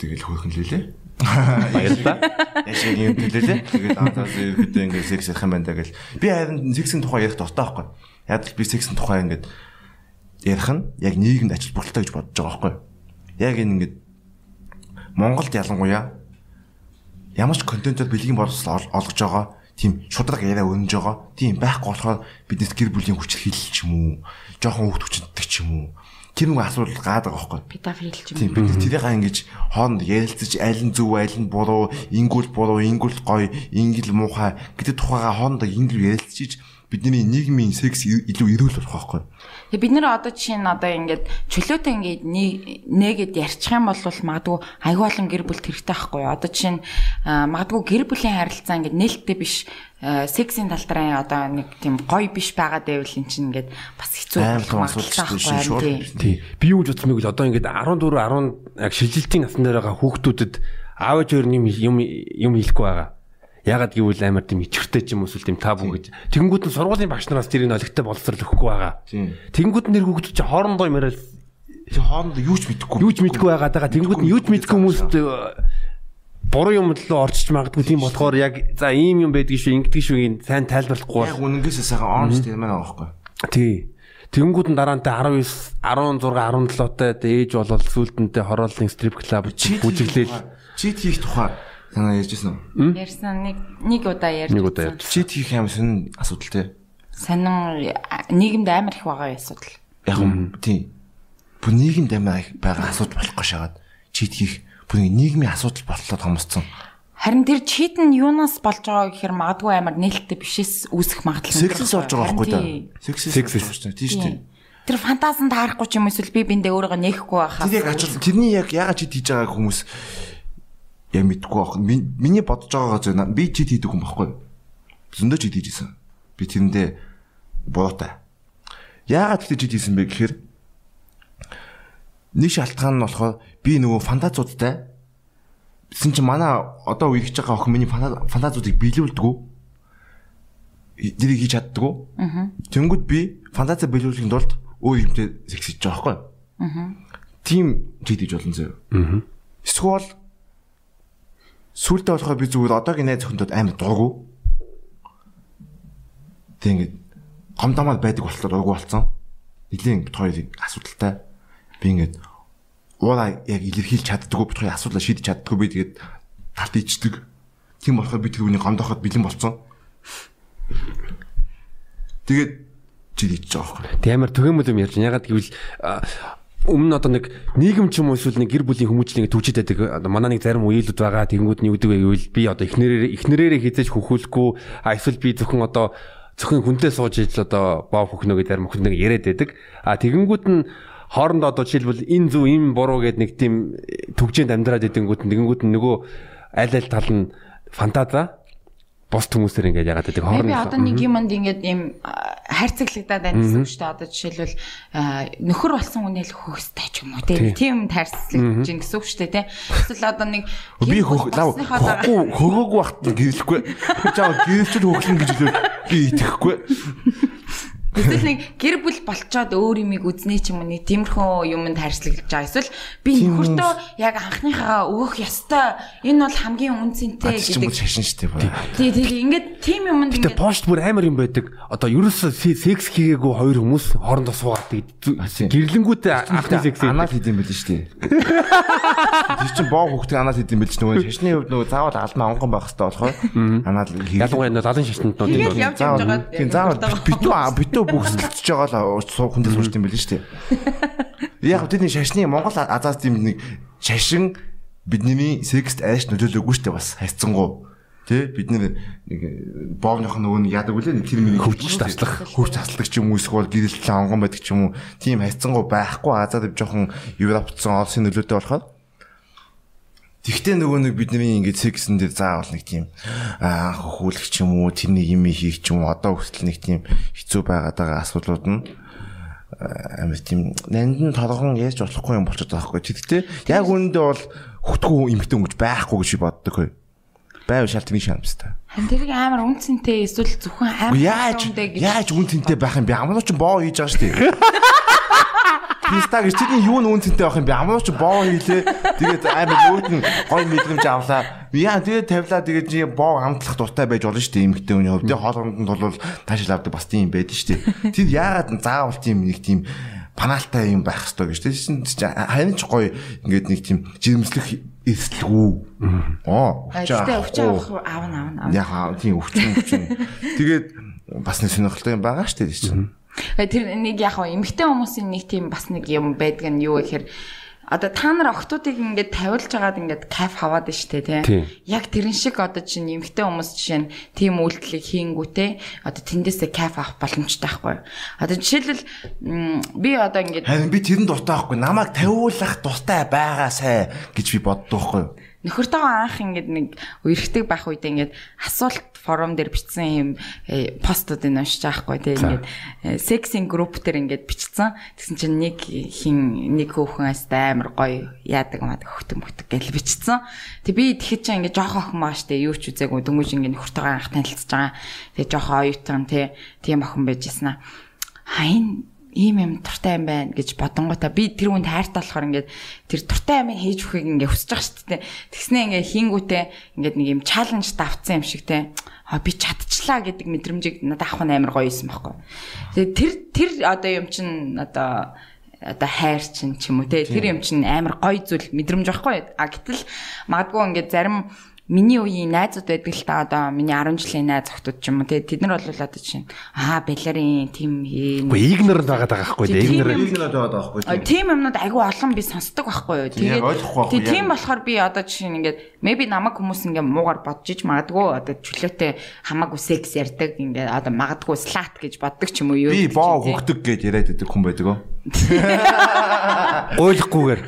тэгэл хөөхөн лээ. Баярлалаа. Яшиг юм хэлээ. Тэгээд антаас ерөөдөө ингээд секс ярих юм байна даа гэл. Би харин сексийн тухай ярих дуртай байхгүй. Яг л би сексийн тухай ингээд ярих нь яг нийгэмд ач холбогдолтой гэж бодож байгаа байхгүй. Яг энэ ингээд Монголд ялангуяа ямар ч контентод бэлгийн боловсрол ол- олгож байгаа тийм шудраг яриа өнж байгаа. Тийм байхгүй болохоор биднес гэр бүлийн хүч хилэл ч юм уу, жоохон хөвгт хүчтэй ч юм уу. Тэр нэг асуудал гаадаг байхгүй. Педофил ч Тийм юм. бид тэрийг ингэж хооронд ярилцаж аль нь зөв аль нь буруу ингүүл буруу ингүүл гоё ингил муухай гэдэг тухайга хоорондоо ингил ярилцаж бидний нийгмийн секс илүү эрүүл болох байхгүй. Тэгээ бид нэр одоо жишээ нь одоо ингээд чөлөөтэй ингээд нээгээд ярьчих юм бол магадгүй аюу олон гэр бүл хэрэгтэй байхгүй? Одоо жишээ нь магадгүй гэр бүлийн харилцаа ингээд нээлттэй биш сексийн тал дээр одоо нэг тийм гоё биш байгаад байвал эн чинь ингээд бас хэцүү магадлалтай байхгүй. Би юу гэж бодсон бэ гэвэл одоо ингээд 14 10 яг шилжилтийн насны дээр байгаа хүүхдүүдэд аав ээж өөр юм юм хэлэхгүй байгаа Ягаад гэвэл амар тийм ичвэртэй ч юм уу эсвэл тийм табу гэж. Тэгэнгүүт нь сургуулийн багш нараас тэрийг олигтой боловсрол өгөхгүй байгаа. Тэгэнгүүт нэр хүүхдүүд чи хоорондоо юм яриад хоорондоо юу ч мэдэхгүй. Юу ч мэдэхгүй байгаад байгаа. Тэгэнгүүт нь юу ч мэдэхгүй хүмүүст э, буруу юм руу орчиж магадгүй тийм болохоор яг за ийм юм байдгийг шүү ингэдэг шүү сайн тайлбарлахгүй. Яг үнэнгээс сайхан оранж тийм байна аахгүй. Тий. Тэнгүүд нь дараантай 19 16 17 тай ээж болол сүултэнтэй хорооллын стрип клуб бүжиглээл чит хийх тухай Танаа ярьжсэн үү? Ярьсан нэг нэг удаа ярьж. Нэг удаа ярьж. Чит хийх юм сонин асуудал те. Сонин нийгэмд амар их байгаа асуудал. Яг юм тийм. Бүр нийгэмд амар байгаа асуудал болохгүй шагаад чит хийх бүр нийгмийн асуудал боллоо томсцсон. Харин тэр чит нь юунаас болж байгаа гэхээр магадгүй амар нээлттэй бишээс үүсэх магадлал Сексээс болж байгаа байхгүй да. Сексээс болж байгаа тийм шүү дээ. Тэр фантазанд таарахгүй ч юм эсвэл би биндээ өөрийгөө нээхгүй байхаас. Тэр яг ачаал тэрний яг яагаад чит хийж байгааг хүмүүс яг мэдгүй байх. Миний бодож байгаагаа зөв би чит хийдэг хүн байхгүй. Зөндөө чит хийжсэн. Би тэрэндээ буруутай. Яагаад тэгтээ чит хийсэн бэ гэхээр нэг шалтгаан нь болохоор би нөгөө фантазуудтай Тэсэн чи манай одоо үерхэж байгаа охин миний фантазуудыг биелүүлдэг. Дэрийг хийж чаддаг. Тэнгүүд би фантаза биелүүлэхийн тулд өөр юмтэй секс хийж байгаа байхгүй. Тим чит хийж болно зөө. Эсвэл сүултээ болохоор би зүгээр одоогийн найз охиндод амар дургу. Тэг ингээд гомдомод байдаг болохоор дургу болсон. Нилийн бит хоёрыг асуудалтай. Би ингээд уура яг илэрхийлж чаддгүй бит хоёрын асуудлаа шийдэж чаддгүй би тэгээд талт ичдэг. Тийм болохоор би тэр үнийг гомдоход бэлэн болсон. Тэгээд жил ичж байгаа байхгүй. Тэг амар төгөөмөл юм ярьж. Ягаад гэвэл өмнө одоо нэг нийгэм ч юм уу эсвэл нэг гэр бүлийн хүмүүжлийг төвчд байдаг. Манай нэг зарим үеилүүд байгаа. Тэгэнгүүт нь юу гэдэг вэ гэвэл би одоо эхнэрээ эхнэрээрээ хизээж хөхүүлэхгүй а эсвэл би зөвхөн одоо зөвхөн хүнтэй сууж ижил одоо боо хөхнө гэдэг зарим хөхнөг яриад байдаг. А тэгэнгүүт нь хоорондоо одоо жишээлбэл энэ зөв энэ буруу гэдэг нэг тийм төгжээнд амьдраад идэнгүүт тэгэнгүүт нь нөгөө аль аль тал нь фантаза бос хүмүүсээр ингээд яагаад гэдэг хооронд би одоо нэг юмд ингээд ийм хайрцаглагдаад байна гэсэн үг шүү дээ. Одоо жишээлбэл нөхөр болсон хүнээ л хөөстэй ч юм уу тийм тайрцлагдаж гин гэсэн үг шүү дээ тий. Эсвэл одоо нэг би хөөхгүй хөгөөгүй бахт гэрлэхгүй. Жаа гэрэлчл хөглөн гэж би итгэхгүй. Эсвэл нэг гэр бүл болцоод өөр юмыг үзнэ ч юм уу нэг тиймэрхүү юмд харьцлаглаж байгаа. Эсвэл би нөхөртөө яг анхныхаа өгөх ёстой энэ бол хамгийн үнцэнтэй гэдэг. Шашин штеп. Тий, тий, ингээд тийм юмд ингээд пошт бүр амар юм байдаг. Одоо ерөөсөө секс хийгээгүй хоёр хүмүүс хоорондоо суугаад гэрлэнгүүтээ анхны секс анаа хийх юм шүү дээ. Тэр чинь боо хөхтэй анаа хийх юм ч нөгөө шашны хувьд нөгөө заавал алмаа онгон байх хэрэгтэй болохоор анаа ялангуяа залан шашнанд нөгөө тийм заавал. Битүү битүү бүгсэлж байгаа л хүндээ суурч юм байл шүү дээ. Яг тэдний шашны Монгол азаас тийм нэг шашин бидний секст айш нөлөөлөөгүй шүү дээ бас хайцсангуу. Тэ? Бид нэг боовных нөгөө нэг яадаг үлээ? Тэр миний хөвч таслах хөвч таслагч юм уу? Эсвэл гэрэлт онгон байдаг ч юм уу? Тийм хайцсангуу байхгүй. Азаад жоохон европцсон олсын нөлөөтэй болохоор Тэгтээ нөгөө нэг бидний ингээд сексэн дээр заавал нэг тийм аа хөхүүлэх юм уу тэрний юм хийх юм уу одоо хүртэл нэг тийм хэцүү байгаад байгаа асуудлууд нь амар тийм нандин торгон яаж болохгүй юм болчиход байгаа хгүй. Тэгтээ яг үүндээ бол хөтгөө эмхтэн өнгөж байхгүй гэж боддог хөө. Байв шалтны шаамстай. Хан тэрийг амар үнцэнтэй эсвэл зөвхөн амар яаж яаж үнцэнтэй байх юм бэ? Амнаа ч боо хийж байгаа шүү дээ. *laughs* Писта гэж тэдний юу нүүн цэнтэй байх юм бэ? Амнаа ч боо хийлээ. Тэгээд амар нөөд нь гой мэдрэмж авлаа. Яа тэгээд тавилаа тэгээд чи боо хамтлах дуртай байж болно шүү дээ эмэгтэй хүний хувьд. Хоолгонд нь бол таашаал авдаг бас тийм байдаг шүү дээ. Тэд яагаад заавал тийм нэг тийм панаалтай юм байх хэрэгтэй гэж тийм харин ч гоё ингээд нэг тийм жирэмслэх эслэгүү. Оо. Өвчөө өвчөө аавна аавна. Яхаа тийм өвчөн өвчөн. Тэгээд бас нэг сонирхолтой юм байгаа шүү дээ чинь. Тэр нэг яг хаа эмгтэй хүмүүсийн нэг тийм бас нэг юм байдаг нь юу гэхээр одоо та нар охтуудыг ингээд тавиулж агаад ингээд кайф хаваад штэ тий. Яг тэрэн шиг одоо чинь эмгтэй хүмүүс жишээ нь тийм үйлдэлийг хийнгүүтээ одоо тэндээсээ кайф авах боломжтой байхгүй юу? Одоо жишээлбэл би одоо ингээд Харин би тэрэн дуртай байхгүй. Намайг тавиулах дуртай байгаа сай гэж би боддог байхгүй юу? нөхөртөөгөө анх ингээд нэг үерхдэг байх үед ингээд асуулт форум дээр бичсэн юм э, постуудыг уншиж байгаа хгүй тийм ингээд сексинг групп дээр ингээд бичсэн. Тэгсэн чинь нэг хин нэг хүүхэн астай амар гоё яадаг маад хөтөн хөтөг гэж бичсэн. Тэг би тэгэхэд чинь ингээд жоох охин маа штэ юу ч үзээгүй дөнгөж ингээд нөхөртөөгөө анх танилцж байгаа. Тэгээ жоох оюутан тий тийм охин байж гисэн аа. Хайн ийм юм туртай юм байна гэж бодонготой би тэр хүнд хайртай болохоор ингээд тэр туртай юм хийж өгөхийг ингээд хүсэж байгаа шүү дээ. Тэгснээ ингээд хингүүтээ ингээд нэг юм чаленж давцсан юм шиг те. А би чадчихлаа гэдэг мэдрэмжийг надад авах нь амар гоё юм байхгүй. Тэгээ тэр тэр одоо юм чин одоо одоо хайр чин ч юм уу те тэр юм чин амар гоё зүйл мэдрэмж байхгүй. А гэтэл магадгүй ингээд зарим миний үеийн найзууд байдаг л та одоо миний 10 жилийн найз охтууд ч юм уу те тэд нар бол одоо чинь аа балерин тим хийн Үгүй игнор байгаад байгаа байхгүй Тийм игнор. Нэг нэг одоо байхгүй А, Тийм юмнууд айгүй олон би сонсдог байхгүй юу. Тий- тийм болохоор би одоо жишээ нь ингээд maybe намайг хүмүүс ингээд муугар бодож иж магадгүй одоо чөлөөтэй хамаагүй секс ярьдаг ингээд одоо магадгүй слат гэж боддог ч юм уу юу. Би боо хөгдөг гэж яриад байдаг хүн байдаг оо. *laughs* Ойлгохгүйгээр.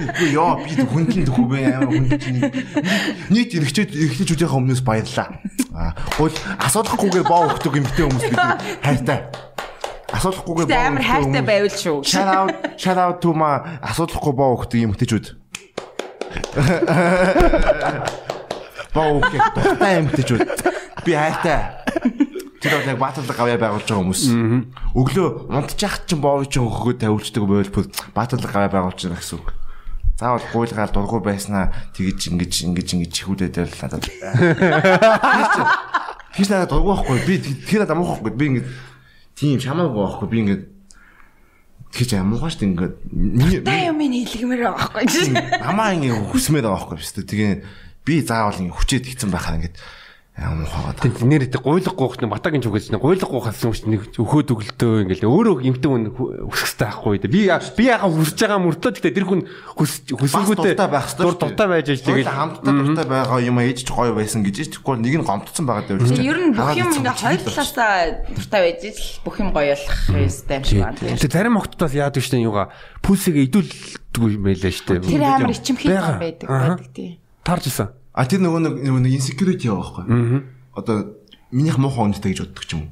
Үгүй яа би хүндлэн төхөөгөө амар хүндэж нэг нийт эргэжээд эргэжүүдийнхээ өмнөөс баярлаа. Аа гол асуудахгүйгээр боо өгдөг юмтэй хүмүүс бид хайртай. Асуулахгүйгээр Тэ амар хайртай байвал шүү. Shout out shout out to my асуудахгүй боо өгдөг юм хтэжүүд. *laughs* Боо өгөх юм хтэжүүд. Би хайртай. Тэр бол яг бааталдаг авьяа байгуулж байгаа хүмүүс. Өглөө унтчих чинь боо чинь өгөхөд тавилчдаг байвал бүр бааталдаг авьяа байгуулж байгаа гэсэн үг. Заавал гуйлгаал дургу байснаа тэгэж ингэж ингэж ингэж чихүүлээд байл надад. Хич надад дургу байхгүй. Би тэр надад амуухгүй. Би ингэж тийм шамаагүй байхгүй. Би ингэж тэгэж амуугаа шүү дээ ингээд. Миний- Та юм хэлгмээр байгаа байхгүй. Намаа ингэ хүсмээр байгаа байхгүй шүү дээ. Тэгээ би заавал ингэ хүчээд хийцэн байхаа ингэ амуухагаа. Тэнд нэр идэ гуйлах гоохт нь батагийн чугээс нь гуйлах юм шиг нэг өхөөд өглдөө ингээл өөрөө эмтэн хүн хүсэхтэй байхгүй дээ. Би би яхаа хүсэж байгаа мөртлөө гэхдээ тэр хүн хүс хүсэнгүүтээ дур дуртай байж аж тэгээд хамтдаа дуртай байгаа юм ээж ч гоё байсан гэж тэгэхгүй нэг нь гомдсон байгаа чинь. Ер нь бүх юм ингээ хоёр талаасаа дуртай байж л бүх юм гоё болох ёстой юм шиг байна. тэр зарим охтоос яадаг штэ юугаа пүлсийг идүүлдэг юм байлаа штэ. Тэр амар ичимхий байдаг байдаг тий. Тарж исэн. А тэр нөгөө нэг нөгөө нэг insecurity байгаа байхгүй. Одоо минийх муухай үнэтэй гэж боддог ч юм уу.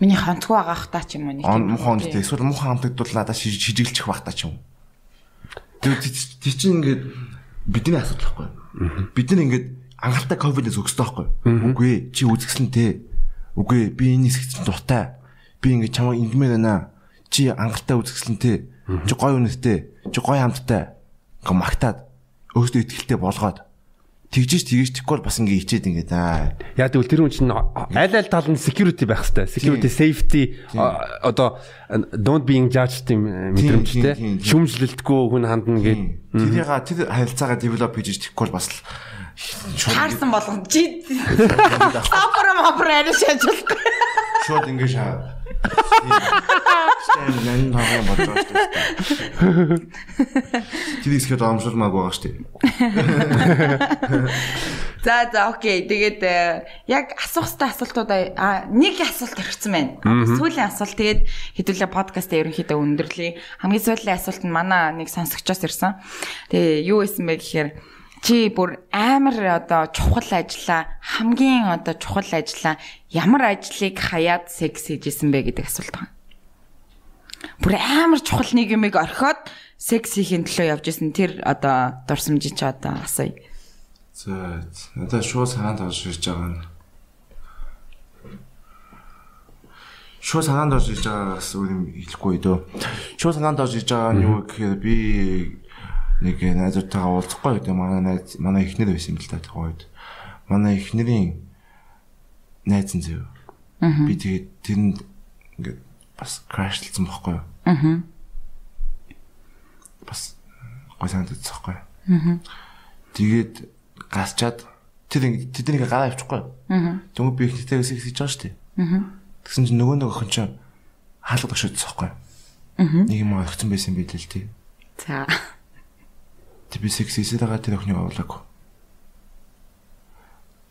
Миний хонцгүй байгаа хта ч юм уу нэг. Муухай үнэтэй эсвэл муухай хамтагдвал надад шиж- шижиглчих байх та ч юм уу. Тэр тэр чинь ингээд бидний асуудал байхгүй. Бид нар ингээд анхаартай ковидээс өгсөй байхгүй. Үгүй ээ, чи үзэсгэлэн те. Үгүй ээ, би энэ хэсэгт дуртай. Би ингээд чамайг ингмээр байна. Чи анхаартай үзэсгэлэн те. Чи гой үнэтэй. Чи гой хамттай. Ингээ магтаад өөртөө ихтэй болгоод тэгжиж тэгж тэггүй бол бас ингээ ичээд ингээд аа. Яа тэгвэл тэр хүн чинь аль аль тал нь security байх хэвээр. Security, safety одоо don't being judged юм Тийм, мэдрэмжтэй. Шүмжлэлтгүй хүн хандна гээд. Тэрийг тэр харилцаагаа develop хийж тэггүй бол бас л шууд Таарсан болгоно. Чи сапра мапра ариш ажиллахгүй. Шууд ингээ шаа. Стэм нэн тагаа бодож дээ. Тэр ихсгээд амжуулмааг байгаа шүү дээ. За за окей. Тэгээд э, яг асуух хэвээр асуултуудаа а, нэг асуулт төрчихсөн байна. Сүүлийн асуулт тэгээд хэдүүлээ подкастаа ерөнхийдөө өндөрлөе. Хамгийн сүүлийн асуулт нь манай нэг сонсогчоос ирсэн. Тэгээ юу гэсэн бэ гэхээр чи бүр амар одоо чухал ажиллаа хамгийн одоо чухал ажиллаа ямар ажлыг хаяад секс хийжсэн бэ гэдэг асуулт байна. Бүр амар чухал нэг юмыг орхиод секс хийхин төлөө явж исэн тэр одоо дурсамжийг чи одоо асууя. За надад шууд санаанд орж ирж байгаа нь. Шууд санаанд орж ирж байгаагаас өөр юм хэлэхгүй дөө. Шууд санаанд орж ирж байгаа нь юу гэхээр би нэг найзуудтайгаа уулзахгүй гэдэг манай найз манай эхнэр байсан юм л та тухайн үед. Манай эхнэрийн найз нь зөө. Би тэгээд тэрэнд ингээд бас крашлцсан байхгүй юу? Аа. бас гой санагдаж байгаа байхгүй. Тэгээд гасчаад тэр тэднийг гараа авчихгүй. Тэнгүү би их нэтээс их хийж байгаа шүү дээ. Тэгсэн чинь нөгөө нэг охин чинь хаалга байгаа байхгүй. Нэг юм орхицсан байсан байл л тий. За. Би секс хийсээр байгаа тэр охиныг овлаагүй.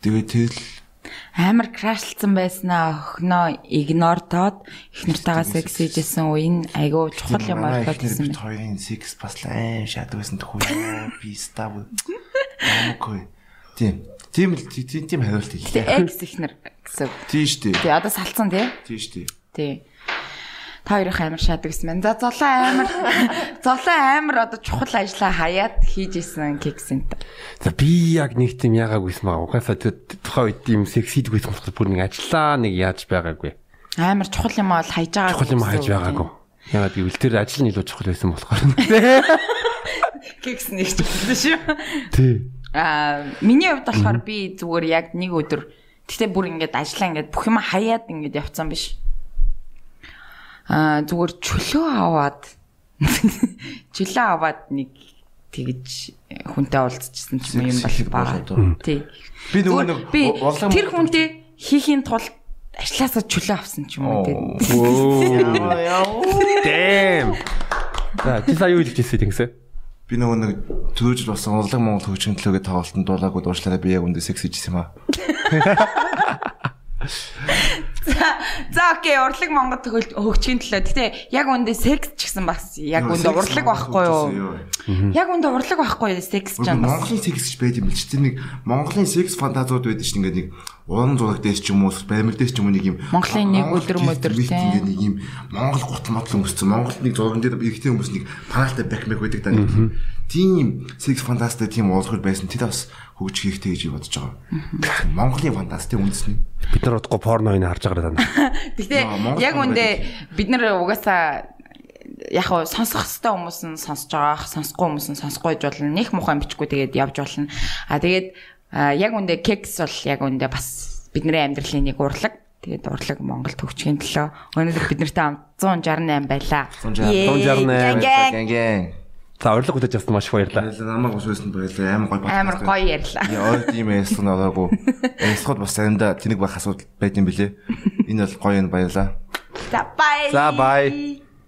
Тэгээд тэл Амар крашлцсан байснаа охиноо игнортоод их нартайгаа секс хийжсэн үе нь айгүй чухал юм болоод ирсэн бид хоёрын секс бас л аим шатдаг байсан тхүү. Би став. Амгүй. Тийм. Тийм л тийм тийм хариулт хэлээ. экс ихнэр гэсэн. Тийм шүү дээ. Тий одоо салцсан тий. Тийм шүү дээ. Тий. Та хоёрын амар шаадаг гэсэн байна. За золоо амар *laughs* золоо амар одоо чухал ажлаа хаяад хийж исэн кексэнт. За би яг нэг тийм яагаагүйсэн маа. Угаасаа тухайн үед тийм секс хийдгүйсэн болохоор бүр нэг ажиллаа нэг яаж байгаагүй. Амар чухал юм бол хайж байгаа. Чухал юм хайж байгаагүй. Ягаад гэвэл тэр ажил нь илүү чухал байсан болохоор. *laughs* Кекс нэг чухал шүү. Тий. Аа миний хувьд болохоор би зүгээр яг нэг өдөр гэтээ бүр ингээд ажиллаа ингээд бүх юм хаяад ингээд явцсан биш. Аа зүгээр чөлөө аваад *laughs* чөлөө аваад нэг тэгж хүнтэй уулзчихсан ч юм бол болоод. Тий. Би нөгөө нэг урлаг тэр хүнтэй хийхийн тулд ажилласаа чөлөө авсан ч юм уу тий. Дэм. За чи сая юу хэлж ирсэн тэгсэ? би нөгөө нэг төрөөж болсон урлаг Монгол хөгжим төлөөгээ тоглолтод дуулаагүй дуушлаараа би яг үндэ секс хийжсэн юм аа. *laughs* За окей, урлаг Монгол төгөл хөгжихийн төлөө. Гэтэ яг үндэ секс ч гэсэн бас яг үндэ урлаг байхгүй юу? Яг үндэ урлаг байхгүй секс ч юм бас. Монголын секс ч байд юм л ч тэр нэг Монголын секс фантазууд байдаг чинь ингээд нэг уран зураг дээс ч юм уу баримл дээс ч юм уу нэг юм Монголын нэг өдөр мөдөр тийм. ингээд нэг юм Монгол гутал матал өнгөссөн Монголд нэг зурган дээр эрэгтэй хүмүүс нэг паналтай бэкмэг байдаг даа тийм. тийм секс фантастай тийм уулзах байсан тэр бас хөгж хийхтэй гэж бодож байгаа. Монголын фантастик үндэсний. Бид нар удахгүй порноыг харж байгаа даа. *laughs* Гэтэ яг үндэ бид нар угаасаа яг хуу сонсох хэвээр хүмүүс нь сонсож байгаа, сонсохгүй хүмүүс нь сонсохгүй гэж болно. Них муухай бичгүй тэгээд явж болно. А тэгээд яг үндэ кекс бол яг үндэ бас бидний амьдралын нэг урлаг. Тэгээд урлаг Монгол төгчгийн төлөө өнөөдөр бид нартай хамт 168 байлаа. 168. Yay, 168. gang, gang. Гэн гэн. За урилга хүлээж авсан маш их баярлалаа. Баярлалаа намайг ус байсан баярлалаа амар гоё подкаст. Амар гоё ярьлаа. Яа ойд ийм ярьсан ороогүй. Ярьсгууд *laughs* бас заримдаа тэнэг байх асуудал байд юм билэ. Энэ бол гоё юм баярлаа. За бай. За, bye.